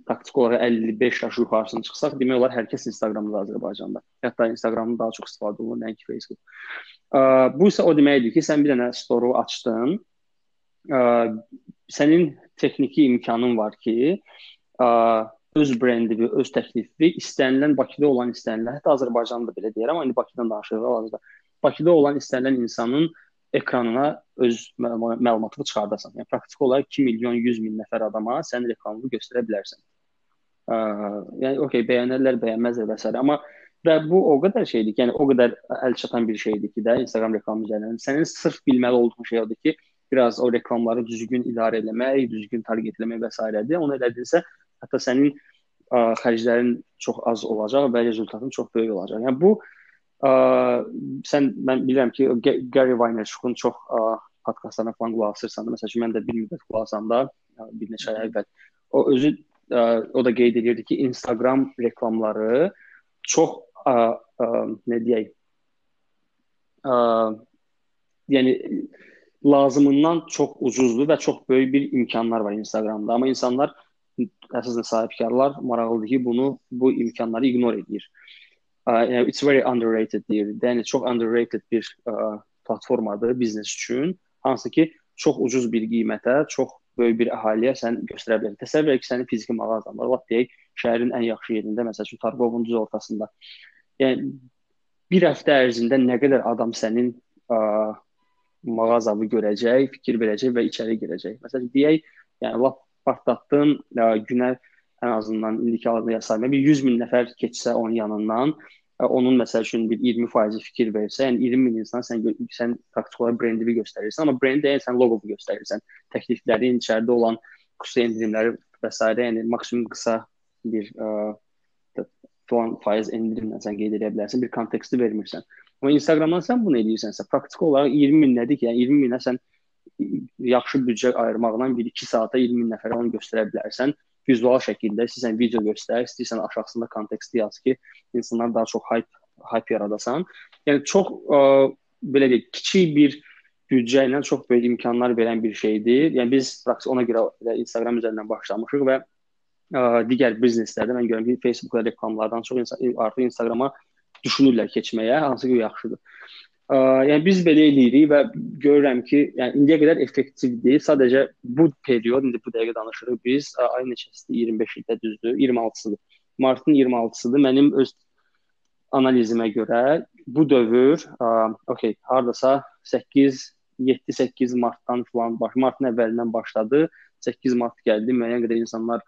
praktik olaraq 55 yaş yuxarısına çıxsaq, demək olar hər kəs Instagramda Azərbaycanda. Hətta Instagramda daha çox istifadə olunur, nəinki Facebook. Bu isə o deməkdir ki, sən bir dənə store açdın. Sənin texniki imkanın var ki, öz brendi, öz təklifi istənilən Bakıda olan istənilən, hətta Azərbaycanda belə deyirəm, amma indi Bakıdan danışırıq hal-hazırda. Bakıda olan istənilən insanın ekranına öz məlumatını çıxardasan. Yəni praktik olaraq 2 milyon 100 min nəfər adama sən reklamını göstərə bilərsən. Ə, yəni okey, bəyənərlər, bəyənməzlər və s. amma və bu o qədər şeydir ki, yəni o qədər əl çatan bir şeydir ki də Instagram reklamı üzərindən sənin sırf bilməli olduğun şey odur ki, biraz o reklamları düzgün idarə etmək, düzgün targetləmək və s.dir. Onu elədinsə, hətta sənin ə, xərclərin çox az olacaq və rezultatın çox böyük olacaq. Yəni bu Ə, sən mən bilirəm ki, Gary Vaynerchukun çox podkastlarına falan qulaq asırsan da, məsəl üçün mən də bir müddət qulaq asanda, bir neçə ay əvvəl o özü ə, o da qeyd edirdi ki, Instagram reklamları çox ə, ə, nə deyək, ə, yəni lazımından çox ucuzdur və çox böyük bir imkanlar var Instagramda. Amma insanlar əsasən sahibkarlar maraqlıdır ki, bunu bu imkanları ignore edir. Uh, it's very underrated deyir. Yəni çox underrated bir uh, platformadır biznes üçün. Hansı ki, çox ucuz bir qiymətə, çox böyük bir əhaliyə sən göstərə bilərsən. Təsəvvür et ki, sənin fiziki mağazan var. Lap deyək, şəhərin ən yaxşı yerində, məsəl üçün Targovun düz ortasında. Yəni bir həftə ərzində nə qədər adam sənin ə, mağazanı görəcək, fikir verəcək və içəri girəcək. Məsələn, deyək, yəni lap partlatdın, günə ən azından indiki halında sayma bir 100 min nəfər keçsə onun yanından, ə, onun məsəl üçün bir 20% fikir versə, yəni 20 min insan sən sən praktik olaraq brendi göstərirsən, amma brendi yəni sən loqonu göstərirsən, təkliflərin içəridə olan xüsusi endirimləri və s. yəni maksimum qısa bir ə, falan faiz endirimlə sən qeyd edə bilərsən, bir konteksti vermirsən. Amma Instagramdan sən bunu edirsənsə, praktik olaraq 20 min nədir ki, yəni 20 minə sən yaxşı büdcə ayırmaqla 1-2 saata 20 min nəfərə onu göstərə bilərsən vizual şəkildə istəyirsən video göstər, istəyirsən aşağısında konteksti yaz ki, insanlar daha çox hype hype yaradasan. Yəni çox ə, belə deyək, kiçik bir büdcə ilə çox böyük imkanlar verən bir şeydir. Yəni biz praktik ona görə Instagram üzərindən başlamışıq və ə, digər bizneslərdə mən görürəm ki, Facebookda reklamlardan çox insan artıq Instagrama düşünürlər keçməyə, hansı ki yaxşıdır. Ə, yəni biz belə eləyirik və görürəm ki, yəni indiyə qədər effektivdir. Sadəcə bu period, indi bu dəqiqə danışırıq biz. Ə, ay neçəsidir? 25-də düzdür? 26-sıdır. Martın 26-sıdır. Mənim öz analizimə görə bu dövr, ə, okey, hardasa 8 7-8 martdan falan baş, martın əvvəlindən başladı. 8 mart gəldi, müəyyən qədər insanlar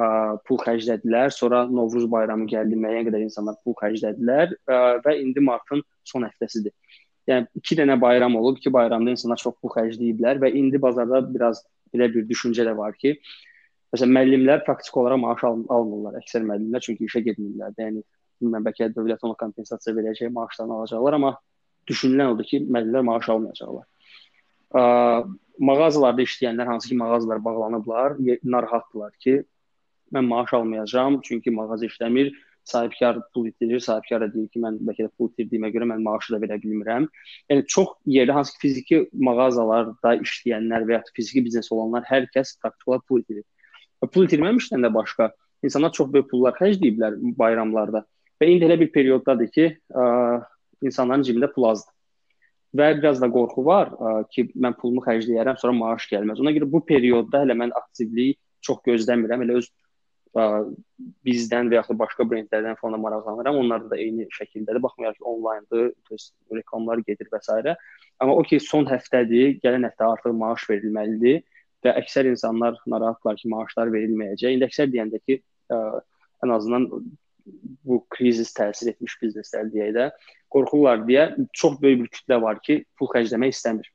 ə, pul xərclədilər. Sonra Novruz bayramı gəldi, müəyyən qədər insanlar pul xərclədilər ə, və indi martın son həftəsidir. Yəni 2 dənə bayram olub, 2 bayramda insanlar çox pul xərcləyiblər və indi bazarda biraz belə bir düşüncə də var ki, məsələn müəllimlər praktik olaraq maaş al almırlar, əksər müəllimlər çünki işə getmirlər. Yəni bilmirəm bəlkə dövlət ona kompensasiya verəcək, maaşlarını alacaqlar, amma düşünülən odur ki, müəllimlər maaş almayacaqlar. Ə, mağazalarda işləyənlər hansı ki, mağazalar bağlanıblar, narahatdılar ki, mən maaş almayacağam, çünki mağaza işləmir sahibkar pul itirir, sahibkar da deyir ki, mən bəlkə də pul itirdiyimə görə mən maaşı da verə bilmirəm. Yəni çox yerdə hansı ki, fiziki mağazalarda işləyənlər və ya fiziki biznes olanlar hər kəs praktik olaraq pul itirir. Pul itirməmişdən də başqa insanlar çox böyük pullar xərcləyiblər bayramlarda. Və indi elə bir perioddadır ki, ə, insanların cibində pul azdır. Və biraz da qorxu var ə, ki, mən pulumu xərcləyərəm, sonra maaş gəlməz. Ona görə bu periodda hələ mən aktivlik çox gözləmirəm. Elə öz bizdən və yaxud da başqa brendlərdən falan maraqlanıram. Onlar da eyni şəkildədir. Baxmayaraq ki, onlayndır, reklamlar gedir və s. Amma o ki, son həftədir, gələn həftə artıq maaş verilməlidir və əksər insanlar narahatlar ki, maaşlar verilməyəcək. İndi əksər deyəndə ki, ə, ən azından bu krizis təsir etmiş bizneslər deyək də qorxurlar deyə çox böyük bir kütlə var ki, pul xərcləmək istəmir.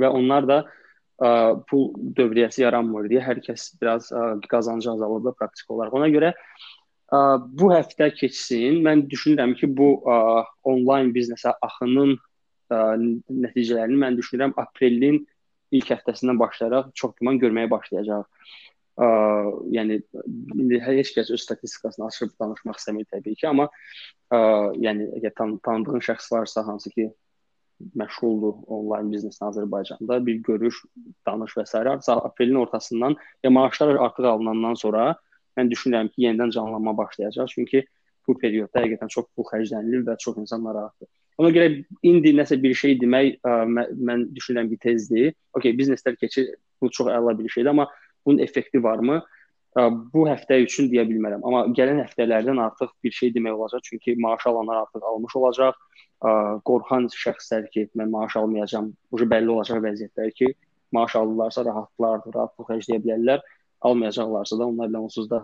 Və onlar da pul dövriyyəsi yaranmır deyə hər kəs biraz qazancı azalır da praktik olaraq. Ona görə bu həftə keçsin. Mən düşünürəm ki, bu onlayn biznesə axının nəticələrini mən düşünürəm aprelin ilk həftəsindən başlayaraq çox güman görməyə başlayacağıq. Ə, yəni indi heç kəs öz statistikasını açıb danışmaq istəmir təbii ki, amma ə, yəni əgər tan tanıdığın şəxs varsa hansı ki məşğuldur onlayn bizneslə Azərbaycanda. Bir görüş, danış və s. aprelin ortasından ya maaşlar artıq alınandan sonra mən düşünürəm ki, yenidən canlanma başlayacaq. Çünki bu periodda həqiqətən çox pul xərclənilir və çox insan narahatdır. Ona görə indi nəsə bir şey demək ə, mən, mən düşünürəm ki, tezdir. Okay, bizneslər keçir, bu çox əla bir şeydir, amma bunun effekti varmı? Bu həftə üçün deyə bilmərəm, amma gələn həftələrdən artıq bir şey demək olacaq, çünki maaş alanlar artıq almış olacaq qorxan şəxslər ki, mən maaş almayacağam, bu bəlli olacaq vəziyyətlər ki, maaş alırlarsa rahatlardır, rahat pul xərcləyə bilərlər. Almayacaqlarsa da onlar ilə onsuz da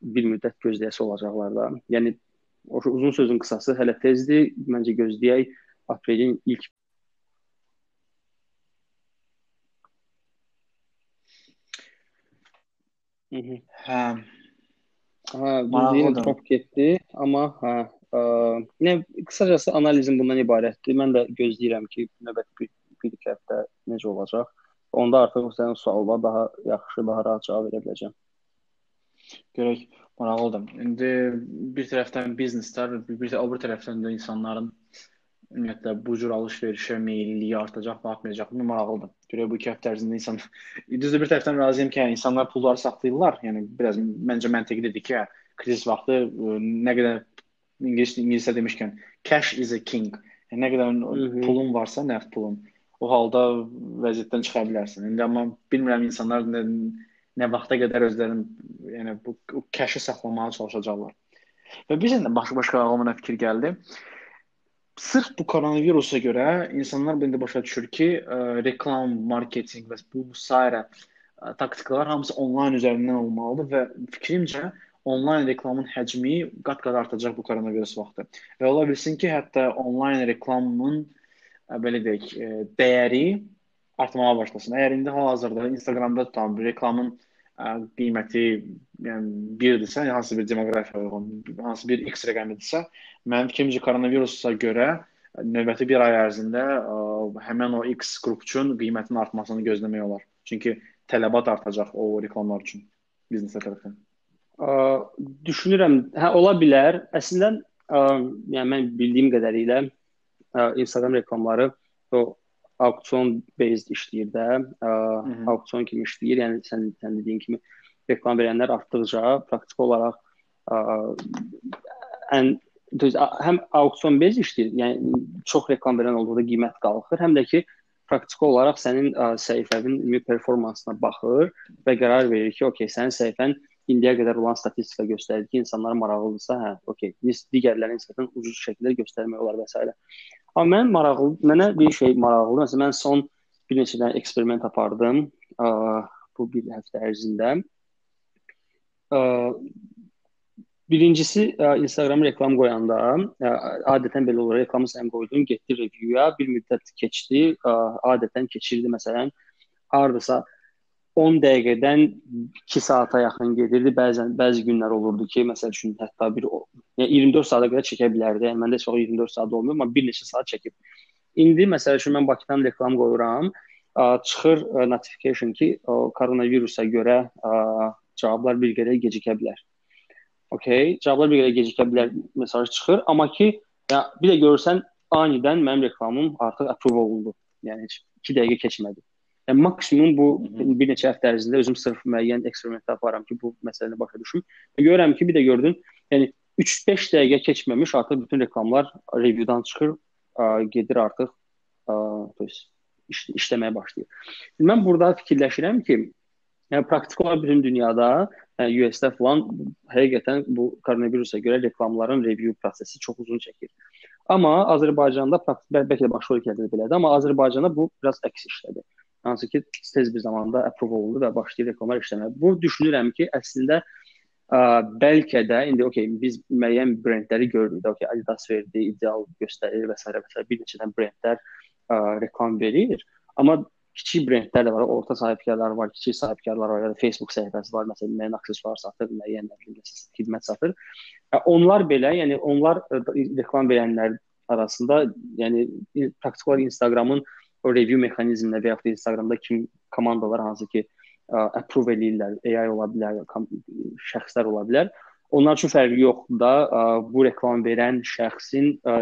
bir müddət gözləyəsi olacaqlar da. Yəni uzun sözün qısası hələ tezdir. Məncə gözləyək aprelin ilk Hə. Hə, düzdür, top getdi, amma hə, Ə, nə qısacası analizim bundan ibarətdir. Mən də gözləyirəm ki, növbəti bir, bir iki həftə necə olacaq. Onda artıq sənin sualına daha yaxşı, daha rahat cavab verə biləcəm. Görək, maraqlıdır. İndi bir tərəfdən bizneslər, bir, bir o bir tərəfdən də insanların ümumiyyətlə bu cür alış-verişə meyilliyi artacaq, artmayacaq. Bu maraqlıdır. Görək bu iki həftə ərzində insan düzdür bir tərəfdən razıyam ki, insanlar pulları saxlayırlar. Yəni biraz məncə məntiqlidir ki, kriz vaxtı nə qədər İngilis ingiliscə demişkən cash is a king. Yəni nə qədər Hı -hı. pulun varsa, nəqd pulun, o halda vəziyyətdən çıxa bilərsən. İndi amma bilmirəm insanlar nə, nə vaxta qədər özlərini yəni bu cash-ı saxlamağa çalışacaqlar. Və bizə də başqa-başqa ağlıma fikir gəldi. Sırf bu koronavirusa görə insanlar indi başa düşür ki, ə, reklam, marketinq və bu sairə ə, taktikalar hamısı onlayn üzərindən olmalıdır və fikrimcə onlayn reklamın həcmi qat-qat artacaq bu koronavirus vaxtı. Və ola bilsin ki, hətta onlayn reklamın belə deyək, dəyəri artmağa başlasın. Əgər indi hal-hazırda Instagramda tutan bir reklamın ə, qiyməti yəni 1-dirsə, hansı bir demoqrafiya uyğun, hansı bir X rəqəmidirsə, mənim fikrimcə koronavirusa görə növbəti bir ay ərzində ə, həmin o X qrup üçün qiymətin artmasını gözləmək olar. Çünki tələbat artacaq o reklamlar üçün biznesə tərəfindən. Ə, düşünürəm, hə ola bilər. Əslində, ə, yəni mən bildiyim qədərilə ə, Instagram reklamları o auksion based işləyir də, ə, auksion kimi işləyir. Yəni sən sən dediyin kimi reklam verənlər artdıqca praktik olaraq ə, ən düz həm auksion bez işləyir, yəni çox reklam verən olduqda qiymət qalxır, həm də ki praktiki olaraq sənin ə, səhifənin ümumi performansına baxır və qərar verir ki, okey, sənin səhifən indiyə qədər olan statistika göstərir ki, insanlara maraqlıdırsa, hə, okey, digərlərinə nisbətən ucuz şəkildə göstərmək olar və s. Amma mən maraqlı, mənə bir şey maraqlıdır. Məsələn, mən son bir neçə dənə eksperiment apardım ə, bu bir həftə ərzində. Ə, Birincisi Instagram reklam qoyanda adətən belə olur. Reklamı sən qoydun, getdi review-ya, bir müddət keçdi, adətən keçirdi məsələn hardasa 10 dəqiqədən 2 saata yaxın gedirdi. Bəzən bəzi günlər olurdu ki, məsəl üçün hətta bir yəni 24 saata qədər çəkə bilərdi. Yəni məndə çox 24 saat olmuyor, amma bir neçə saat çəkib. İndi məsəl üçün mən Bakıdan reklam qoyuram, çıxır notification ki, koronavirusa görə cavablar bir qədər gecikə bilər. Okay, cavablar bir qədər gecikə bilər, mesaj çıxır, amma ki, ya bir də görürsən anidən mənim reklamım artıq approve olundu. Yəni heç 2 dəqiqə keçmədi. Yəni maksimum bu bir neçə həftə ərzində özüm sırf müəyyən eksperimentlər aparıram ki, bu məsələni başa düşüm. Və görürəm ki, bir də gördün, yəni 3-5 dəqiqə keçməmiş artıq bütün reklamlar reviewdan çıxır, ə, gedir artıq ə, iş, işləməyə başlayır. Mən burada fikirləşirəm ki, Yəni praktik olaraq bütün dünyada, yəni US-də falan həqiqətən bu koronavirusa görə reklamların review prosesi çox uzun çəkir. Amma Azərbaycanda praktik bəlkə də başqa ölkələrdə də belədir, amma Azərbaycanda bu biraz əks işlədi. Hansı ki tez bir zamanda approve olundu və başlayır reklamlar işləməyə. Bu düşünürəm ki, əslində ə, bəlkə də indi okey biz müəyyən brendləri görürük də, okey Adidas verdi, ideal göstərir və s. və s. bir neçə dənə brendlər ə, reklam verir. Amma kiçik brendlər də var, orta sahibkarlar var, kiçik sahibkarlar var, ya da Facebook səhifəsi var, məsələn, müəyyən aksesuar satır, müəyyən xidmət satır. Onlar belə, yəni onlar reklam verənlər arasında, yəni praktik olaraq Instagramın o review mexanizminə və yaxud da Instagramda kim komandalar hansı ki ə, approve eləyirlər, AI ola bilər, şəxslər ola bilər. Onlar üçün fərqi yoxdur da ə, bu reklam verən şəxsin ə,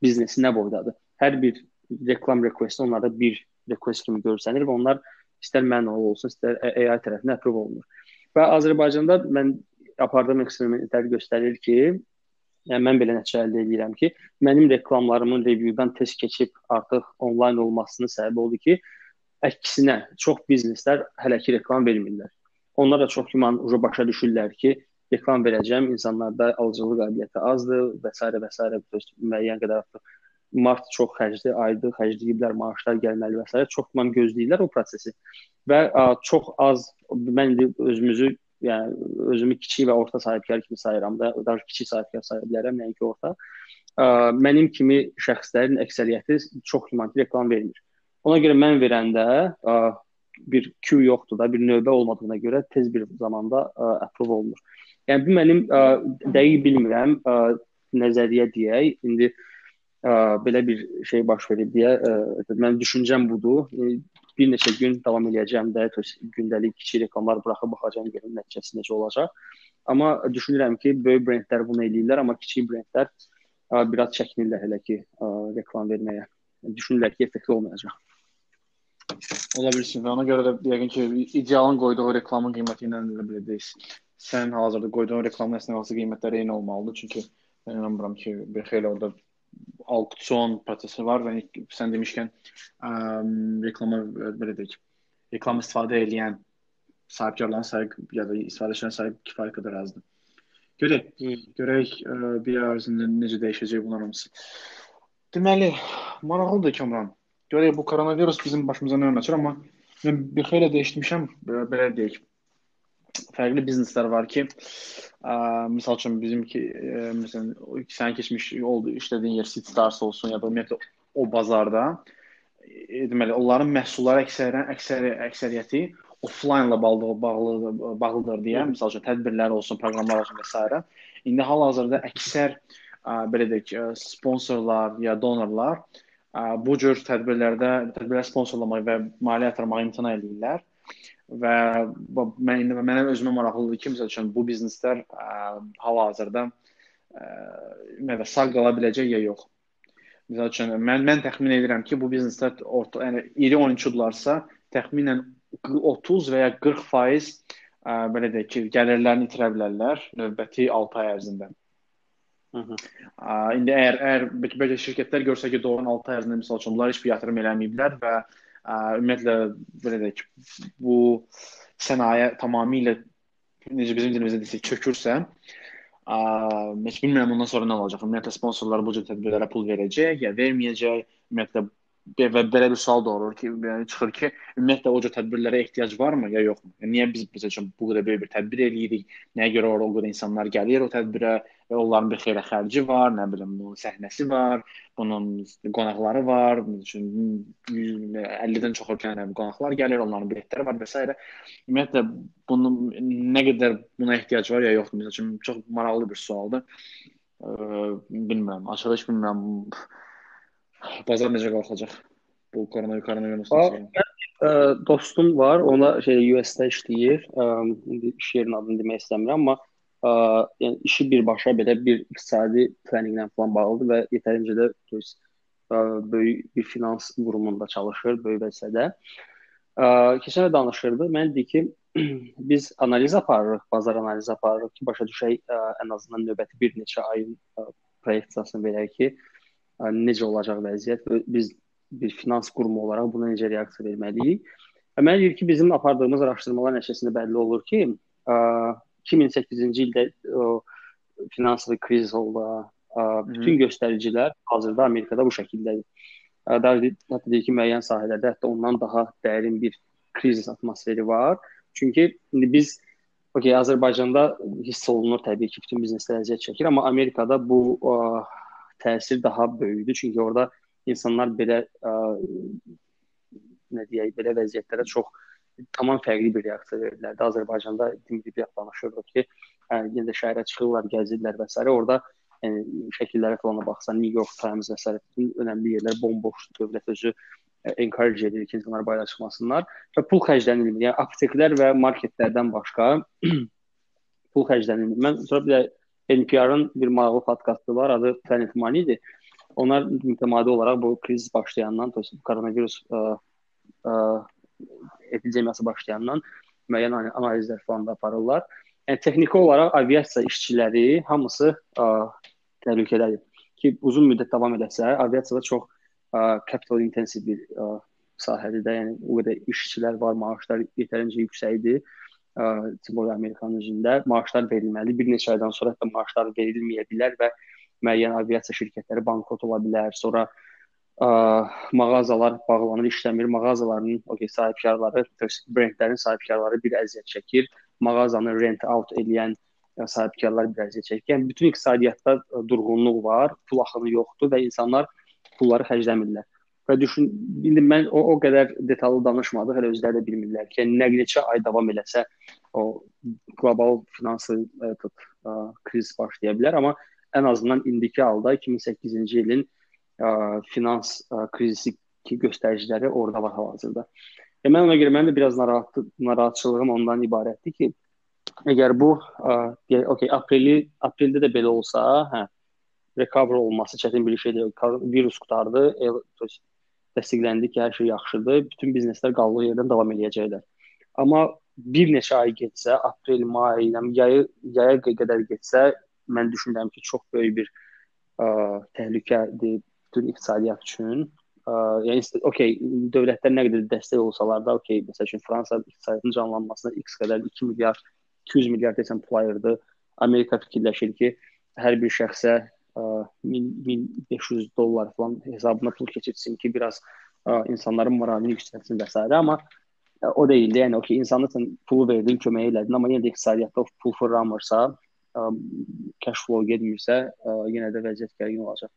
biznesi nə boydadır. Hər bir reklam request onlarda bir request kimi görsənir və onlar istər manual olsun, istər AI tərəfindən approve olunur. Və Azərbaycanda mən apardığım eksperimentlər göstərir ki, yəni mən belə nəticə əldə edirəm ki, mənim reklamlarımın reviewdan tez keçib artıq onlayn olmasının səbəbi odur ki, əksinə çox bizneslər hələ ki reklam vermirlər. Onlar da çox güman başa düşürlər ki, reklam verəcəm, insanlarda alıcılıq qabiliyyəti azdır və s. və s. müəyyən qədər artıq mart çox xərcli aydır, xərcləyiblər, maaşlar gəlməli və s. çox man gözləyirlər o prosesi. Və ə, çox az mən özümüzü, yəni özümü kiçik və orta sahibkar kimi sayıram da, daha kiçik sahibkar saya bilərəm, nəinki orta. Ə, mənim kimi şəxslərin əksəriyyəti çox hümanitə reklam vermir. Ona görə mən verəndə ə, bir queue yoxdur da, bir növbə olmadığına görə tez bir zamanda ə, approve olunur. Yəni bu mənim ə, dəqiq bilmirəm, ə, nəzəriyyə deyək. İndi ə, ə, belə bir şey baş verib deyə ə, mənim düşüncəm budur. E, bir neçə gün davam eləyəcəm də, gündəlik kiçik reklamlar buraxıb baxacağam görüm nəticəsi necə olacaq. Amma düşünürəm ki, böyük brendlər bunu eləyirlər, amma kiçik brendlər ə, biraz çəkinirlər hələ ki ə, reklam verməyə. Düşünürlər ki, effektli olmayacaq. Ola bilsin və ona görə də yəqin ki, idealın qoyduğu reklamın qiyməti ilə elə biləcəyiz. Sən hazırda qoyduğun reklamın əslində qiymətləri eyni olmalıdır, çünki mən inanmıram ki, bir xeyli orada auksion prosesi var və sən demişkən ə, reklama belə deyək, reklam istifadə edən sahibkarların sayı ya da istifadəçilərin sayı kifayət qədər azdır. Görək, hmm. görək ə, bir ərzində necə dəyişəcək bunlar hamısı. Deməli, maraqlıdır Kamran. Görək bu koronavirus bizim başımıza nə açır, amma mən bir xeyli dəyişmişəm, belə deyək fərqli bizneslər var ki, ə, misal üçün bizimki ə, məsələn sən keçmiş oldu işlədiyin yer Stars olsun ya da ümumiyyətlə o bazarda e, deməli onların məhsulları əksərən əksəri əksəriyyəti offline ilə bağlı bağlı bağlıdır deyə, misal üçün tədbirlər olsun, proqramlar olsun və s. İndi hal-hazırda əksər ə, belə deyək, sponsorlar ya donorlar ə, bu cür tədbirlərdə tədbirlər sponsorlamaq və maliyyə yatırmağa imtina edirlər və mən indi mənə özümə maraqlıdır ki, məsəl üçün bu bizneslər hal-hazırda ümumiyyətlə sağ qala biləcək ya yox. Məsəl üçün mən mən təxmin edirəm ki, bu bizneslər orta, yəni iri oyunçudularsa, təxminən 30 və ya 40% ə, belə deyək ki, gəlirlərini itirə bilərlər növbəti 6 ay ərzində. Hı -hı. İndi əgər əgər belə şirkətlər görsə ki, doğrudan 6 ay ərzində misal üçün bunlar heç bir yatırım eləməyiblər və ə, ümumiyyətlə belə deyək, bu sənaye tamamilə necə bizim dilimizdə desək çökürsə, ə, heç bilmirəm ondan sonra nə olacaq. Ümumiyyətlə sponsorlar bu cür tədbirlərə pul verəcək ya verməyəcək. Ümumiyyətlə və belə bir sual doğurur ki, yəni çıxır ki, ümumiyyətlə o cür tədbirlərə ehtiyac varmı ya yoxmu? Yəni niyə biz məsəl üçün bu qədər böyük bir tədbir eləyirik? Nəyə görə ora o qədər insanlar gəlir o tədbirə və onların bir xeyirə xərci var, nə bilim, bunun səhnəsi var, bunun qonaqları var, üçün 50-dən çox ölkədən qonaqlar gəlir, onların biletləri var və s. Ümumiyyətlə bunun nə qədər buna ehtiyac var ya yoxdur? Məsəl üçün çox maraqlı bir sualdır. Bilmirəm, açıq heç bilmirəm Bazar necə qalxacaq bu koronavirus şeyi? Ə, dostum var, ona şey US-də işləyir. Ə, indi iş yerinin adını demək istəmirəm, amma ə, yəni işi birbaşa belə bir iqtisadi planninqlə falan bağlıdır və yetərincə də düz böyük bir finans qurumunda çalışır, böyük vəzifədə. Keçən də danışırdı. Mən dedi ki, biz analiz aparırıq, bazar analizi aparırıq ki, başa düşək ə, ən azından növbəti bir neçə ayın ə, proyeksiyasını verək ki, necə olacaq vəziyyət və biz bir finans qurumu olaraq buna necə reaksiya verməliyik. Və mənə deyir ki, bizim apardığımız araşdırmalar nəticəsində bəlli olur ki, 2008-ci ildə o finansal kriz oldu. Bütün göstəricilər hazırda Amerikada bu şəkildədir. Daha hətta deyir ki, müəyyən sahələrdə hətta ondan daha dərin bir krizis atmosferi var. Çünki indi biz okey Azərbaycanda hiss olunur təbii ki, bütün bizneslər əziyyət çəkir, amma Amerikada bu ə, təsir daha böyükdür. Çünki orada insanlar belə ə, nə deyək, belə vəziyyətlərə çox tamam fərqli bir reaksiya verirlər. Azərbaycanda dimdik danışırıq ki, hə, yenə də şəhərə çıxırlar, gəzirlər və s. Orada yəni şəkillərə falan baxsan, New York Times və s. önəmli yerlər bomboşdur. Dövlət özü encourage edir ki, insanlar bayıra çıxmasınlar və pul xərclənilmir. Yəni apteklər və marketlərdən başqa pul xərclənilmir. Mən sonra bir də NPR-ın bir maraqlı podkastı var, adı Planet Money idi. Onlar mütəmadi olaraq bu kriz başlayandan, koronavirus ə, ə, epidemiyası başlayandan müəyyən analizlər falan da aparırlar. Yəni texniki olaraq aviasiya işçiləri hamısı ə, təhlükədədir. Ki uzun müddət davam edəsə, aviasiyada çox ə, capital intensive bir ə, sahədir də, yəni o qədər işçilər var, maaşlar yetərincə yüksəkdir Timor Amerikanın üzündə maaşlar verilməli. Bir neçə aydan sonra hətta maaşlar verilməyə bilər və müəyyən aviasiya şirkətləri bankrot ola bilər. Sonra ə, mağazalar bağlanır, işləmir. Mağazaların okey sahibkarları, brendlərin sahibkarları bir əziyyət çəkir. Mağazanı rent out edən sahibkarlar bir əziyyət çəkir. Yəni bütün iqtisadiyyatda durğunluq var, pul axını yoxdur və insanlar pulları xərcləmirlər. Və düşün, indi mən o, o qədər detallı danışmadıq, hələ özləri də bilmirlər ki, yəni nə neçə ay davam eləsə o qlobal finansı e, tut, ə, kriz başlaya bilər, amma ən azından indiki halda 2008-ci ilin ə, finans ə, krizisi ki göstəriciləri orada var hal-hazırda. E, mən ona görə mənim də biraz narahat narahatçılığım ondan ibarətdir ki, əgər bu ə, okey, apreli apreldə də belə olsa, hə, recover olması çətin bir şey deyil. Virus qutardı, təsdiqləndi ki, hər şey yaxşıdır, bütün bizneslər qaldığı yerdən davam eləyəcəklər. Amma bir neçə ay getsə, aprel, may, yəni yayı yaya qədər getsə, mən düşünürəm ki, çox böyük bir ə, təhlükədir bütün iqtisadiyyat üçün. Ə, yəni okey, dövlətlər nə qədər dəstək olsalar da, okey, məsəl üçün Fransa iqtisadiyyatının canlanmasına X qədər 2 milyard, 200 milyard desəm pul ayırdı. Amerika fikirləşir ki, hər bir şəxsə 1500 dollar falan hesabına pul keçirsin ki, biraz ə, insanların moralini yüksəltsin və s. amma ə, o deyildi. Yəni okey, insana sən pulu verdin, kömək elədin, amma yenə də iqtisadiyyatda pul fırlanmırsa, ə, cash flow getmirsə, ə, yenə də vəziyyət gərgin olacaq.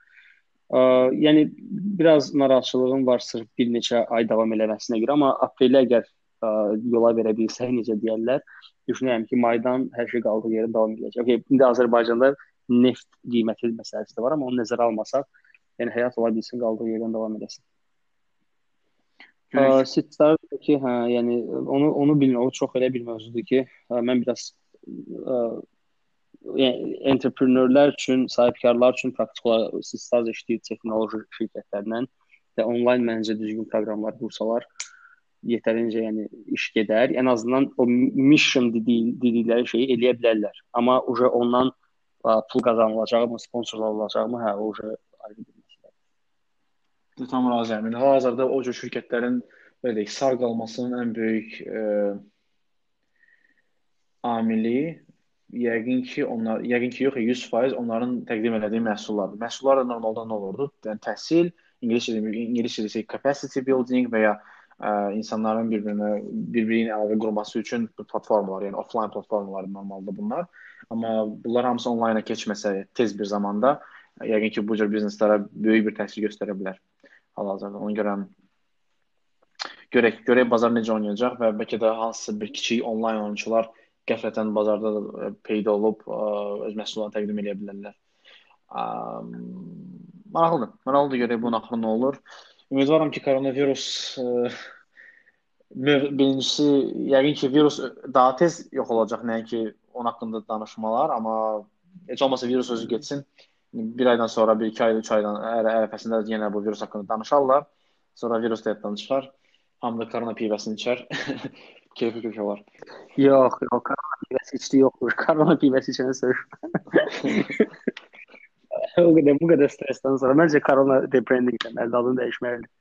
Yəni biraz narahatçılığım var sırf bir neçə ay davam eləməsinə görə, amma apreldə əgər ə, yola verə bilsək, necə deyirlər, düşünürəm ki, maydan hər şey qaldığı yerdə davam edəcək. Okay, indi Azərbaycanda neft qiyməti məsələsi də var, amma onu nəzərə almasaq, yəni həyat ola bilsin, qaldığı yerdən davam edəsin. Sitlər ki, hə, yəni onu onu bilmirəm, o çox elə bir mövzudur ki, ə, mən biraz ə, yəni entrepreneurlar üçün, sahibkarlar üçün praktik olaraq sitlər işləyir texnoloji şirkətlərlə və onlayn məncə düzgün proqramlar qursalar yetərincə yəni iş gedər. Ən azından o mission dediyi dedikləri şeyi eləyə bilərlər. Amma uje ondan pul qazanılacaqmı, sponsorlar olacaqmı, hə, o ayrı bir məsələdir. Tam razıyam. Yəni hal-hazırda o cür şirkətlərin belə deyək, sağ qalmasının ən böyük e, amili yəqin ki, onlar yəqin ki, yox, 100% onların təqdim etdiyi məhsullardır. Məhsullar da normalda nə olurdu? Yəni təhsil, ingiliscə ingiliscə desək capacity building və ya ə, insanların bir-birinə bir-birini əlavə qurması üçün platformalar, yəni offline platformalar normalda bunlar. Amma bunlar hamısı onlayna keçməsə tez bir zamanda yəqin ki, bu cür bizneslərə böyük bir təsir göstərə bilər hal-hazırda. Ona görə görək, görək bazar necə oynayacaq və bəlkə də hansısa bir kiçik onlayn oyunçular qəflətən bazarda da peyda olub ə, öz məhsullarını təqdim edə bilərlər. Ə, maraqlıdır. Maraqlıdır görək bunun axırı nə olur. Ümidvaram ki, koronavirus ə, birincisi yəqin ki, virus daha tez yox olacaq, nəinki onun haqqında danışmalar, amma heç olmasa virus özü getsin. Bir aydan sonra, bir iki ay, üç aydan ərəfəsində yenə bu virus haqqında danışarlar. Sonra virus da yaddan çıxar. Hamı da korona pivəsini içər. Keyfi kök olar. Yox, yox, korona pivəsi içdi yoxdur. Korona pivəsi içənə sır. o qədər bu qədər stressdən sonra məncə korona rebranding etməlidir, adını dəyişməlidir.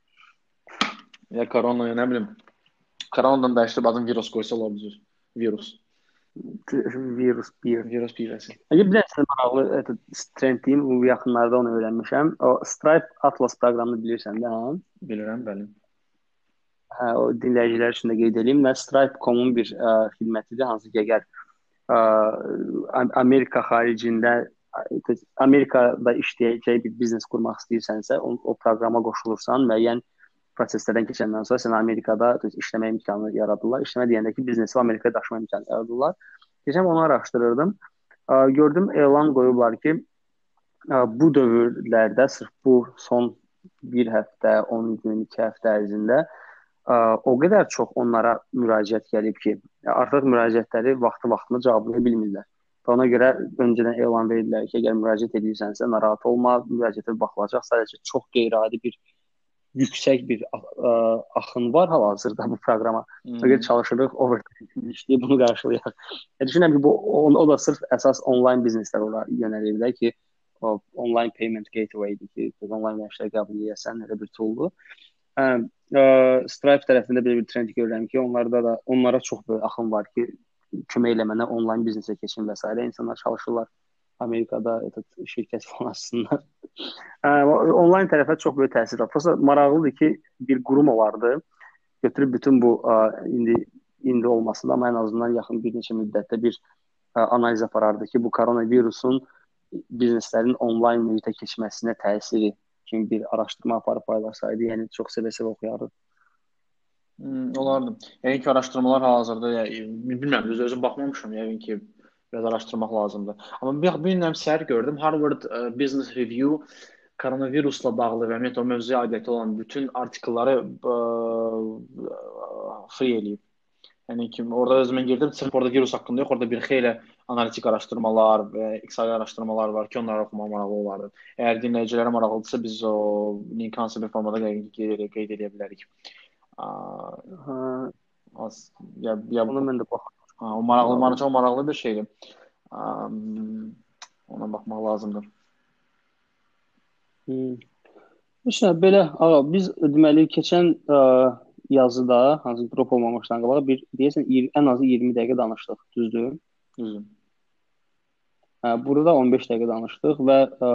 Ya korona, ya nə bilim. Koronadan dəyişdirib adını virus qoysa olar düzür. Virus. Virus bir. Virus pivəsi. Bir də sizə maraqlı trend deyim, bu yaxınlarda onu öyrənmişəm. O Stripe Atlas proqramını bilirsən də, hə? Bilirəm, bəli. Hə, o dinləyicilər üçün də qeyd edeyim. Və Stripe.com-un bir ə, xidmətidir, hansı ki, əgər ə, Amerika xaricində Amerikada işləyəcək bir biznes qurmaq istəyirsənsə, o, o proqrama qoşulursan, müəyyən proseslərdən keçəndən sonra sən Amerikada işləmə imkanı yaradırlar. İşləmə deyəndə ki, biznesi Amerikaya daşıma imkanı yaradırlar. Keçən onu araşdırırdım. Gördüm elan qoyublar ki, bu dövrlərdə sırf bu son bir həftə, 10 gün, 2 həftə ərzində o qədər çox onlara müraciət gəlib ki, artıq müraciətləri vaxtı-vaxtında cevablaya bilmirlər. Və ona görə öncədən elan verdilər ki, əgər müraciət edirsənsə, narahat olma, müraciətə baxılacaq. Sadəcə çox qeyri-adi bir yüksək bir ə, axın var hal-hazırda bu proqrama. Hmm. Əgər çalışırıq overtime işləyib bunu qarşılayaq. Yəni düşünürəm ki, bu o, o da sırf əsas onlayn bizneslər olar yönəlir də ki, o online payment gateway-dir ki, onlayn ödənişlər qəbul edəsən elə bir tooldur. Hə, ə, Stripe tərəfində belə bir trend görürəm ki, onlarda da onlara çox böyük axın var ki, kömək eləmənə onlayn biznesə keçin və s. insanlar çalışırlar Amerikada şirkət falan açsınlar. onlayn tərəfə çox böyük təsir var. Prosta maraqlıdır ki, bir qurum olardı. Götürüb bütün bu ə, indi indi olmasında amma ən azından yaxın bir neçə müddətdə bir ə, analiz aparardı ki, bu koronavirusun bizneslərin onlayn mühitə keçməsinə təsiri kimi bir araşdırma aparıb paylaşsaydı, yəni çox sevə-sevə oxuyardı. Hmm, olardı. Yəni ki, araşdırmalar hal-hazırda yəni, bilmirəm, düz özüm baxmamışam, yəqin ki, biraz araşdırmaq lazımdır. Amma bir bir nəm səhər gördüm Harvard e, Business Review koronavirusla bağlı və ümumiyyətlə o mövzuya aidiyəti olan bütün artikelləri ə, e, free eləyib. Yəni ki, orada özümə girdim, sırf orada virus haqqında yox, orada bir xeyli analitik araşdırmalar və iqtisadi araşdırmalar var ki, onları oxumaq maraqlı olardı. Əgər dinləyicilərə maraqlıdırsa, biz o link hansı bir formada qeyd, qeyd edə bilərik. Hə. Az ya ya Ona mən də. Ha, o maraqlı, maraqlı, maraqlı bir şeydir. Um, ona baxmaq lazımdır. Hmm. İşte belə ağa biz deməli keçən ə, yazıda hansı drop olmamışdan qabaq bir deyəsən 20, ən azı 20 dəqiqə danışdıq, düzdür? Düzdür. Hə, burada 15 dəqiqə danışdıq və ə,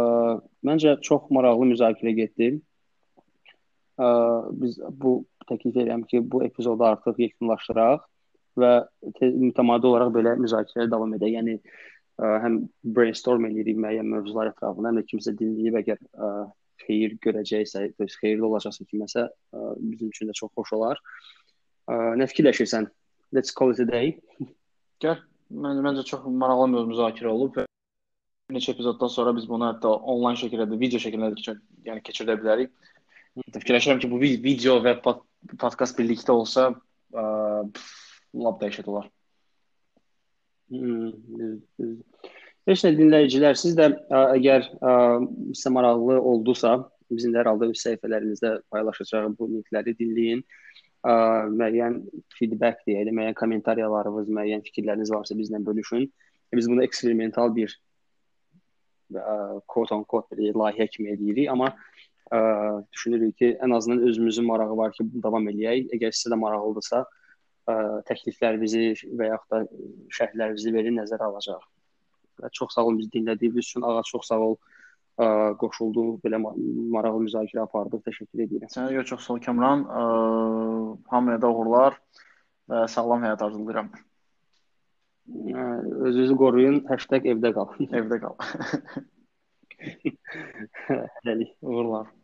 məncə çox maraqlı müzakirə getdi. Ə, biz bu təklif edirəm ki, bu epizodu artıq yekunlaşdıraq və mütəmadi olaraq belə müzakirəyə davam edək. Yəni ə, həm brainstorm edirik müəyyən mövzular ətrafında, həm də kimsə dinləyib əgər ə, xeyir görəcəksə, xeyirli olacaqsa kiməsə ə, bizim üçün də çox xoş olar. Ə, nə fikirləşirsən? Let's call it a day. Gəl. Məncə məncə çox maraqlı bir müzakirə olub və neçə epizoddan sonra biz bunu hətta onlayn şəkildə də, video şəklində də keçir, yəni keçirə bilərik. Fikirləşirəm ki, bu video və pod podkast birlikdə olsa, ə, lap dəhşət olar. Hmm, Heç nə dinləyicilər, siz də ə, əgər ə, sizə maraqlı oldusa, bizim də hər halda öz səhifələrimizdə paylaşacağıq bu linkləri dinləyin. Ə, müəyyən feedback deyək, müəyyən kommentariyalarınız, müəyyən fikirləriniz varsa bizlə bölüşün. Biz bunu eksperimental bir quote on quote bir layihə kimi eləyirik, amma ə, düşünürük ki, ən azından özümüzün marağı var ki, davam eləyək. Əgər sizə də maraqlıdırsa, ə, təkliflərinizi və yaxud da şərhlərinizi verin, nəzərə alacağıq. Və çox sağ olun bizi dinlədiyiniz üçün. Ağa çox sağ ol. Ə, qoşuldu, belə maraqlı müzakirə apardıq. Təşəkkür edirəm. Sənə görə çox sağ ol Kəmran. Ə, hamıya da uğurlar və sağlam həyat arzulayıram. Özünüzü qoruyun. #evdə qal. Evdə qal. Hələlik. Uğurlar.